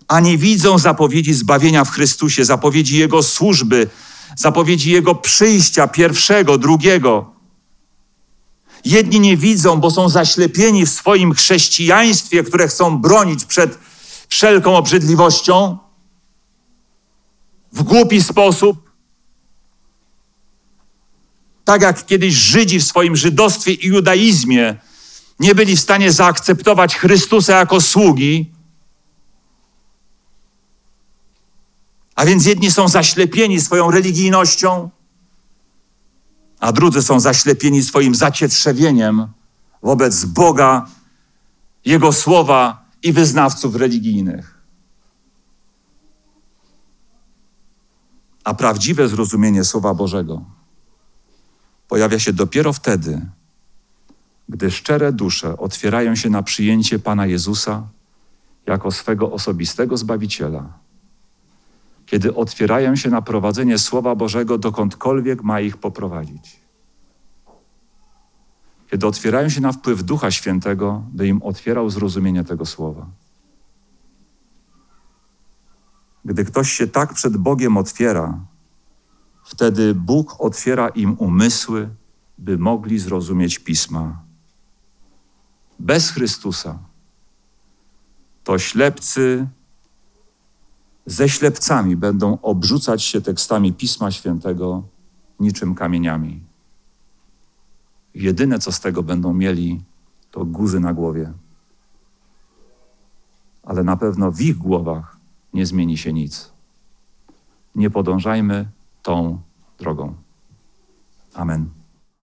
A nie widzą zapowiedzi zbawienia w Chrystusie, zapowiedzi Jego służby, zapowiedzi Jego przyjścia pierwszego, drugiego. Jedni nie widzą, bo są zaślepieni w swoim chrześcijaństwie, które chcą bronić przed wszelką obrzydliwością w głupi sposób. Tak jak kiedyś Żydzi w swoim żydostwie i judaizmie nie byli w stanie zaakceptować Chrystusa jako sługi, a więc jedni są zaślepieni swoją religijnością, a drudzy są zaślepieni swoim zacietrzewieniem wobec Boga, Jego słowa i wyznawców religijnych. A prawdziwe zrozumienie Słowa Bożego pojawia się dopiero wtedy, gdy szczere dusze otwierają się na przyjęcie Pana Jezusa jako swego osobistego Zbawiciela, kiedy otwierają się na prowadzenie Słowa Bożego dokądkolwiek ma ich poprowadzić, kiedy otwierają się na wpływ Ducha Świętego, by im otwierał zrozumienie tego Słowa. Gdy ktoś się tak przed Bogiem otwiera, wtedy Bóg otwiera im umysły, by mogli zrozumieć pisma. Bez Chrystusa to ślepcy ze ślepcami będą obrzucać się tekstami Pisma Świętego niczym kamieniami. Jedyne, co z tego będą mieli, to guzy na głowie. Ale na pewno w ich głowach nie zmieni się nic. Nie podążajmy tą drogą. Amen.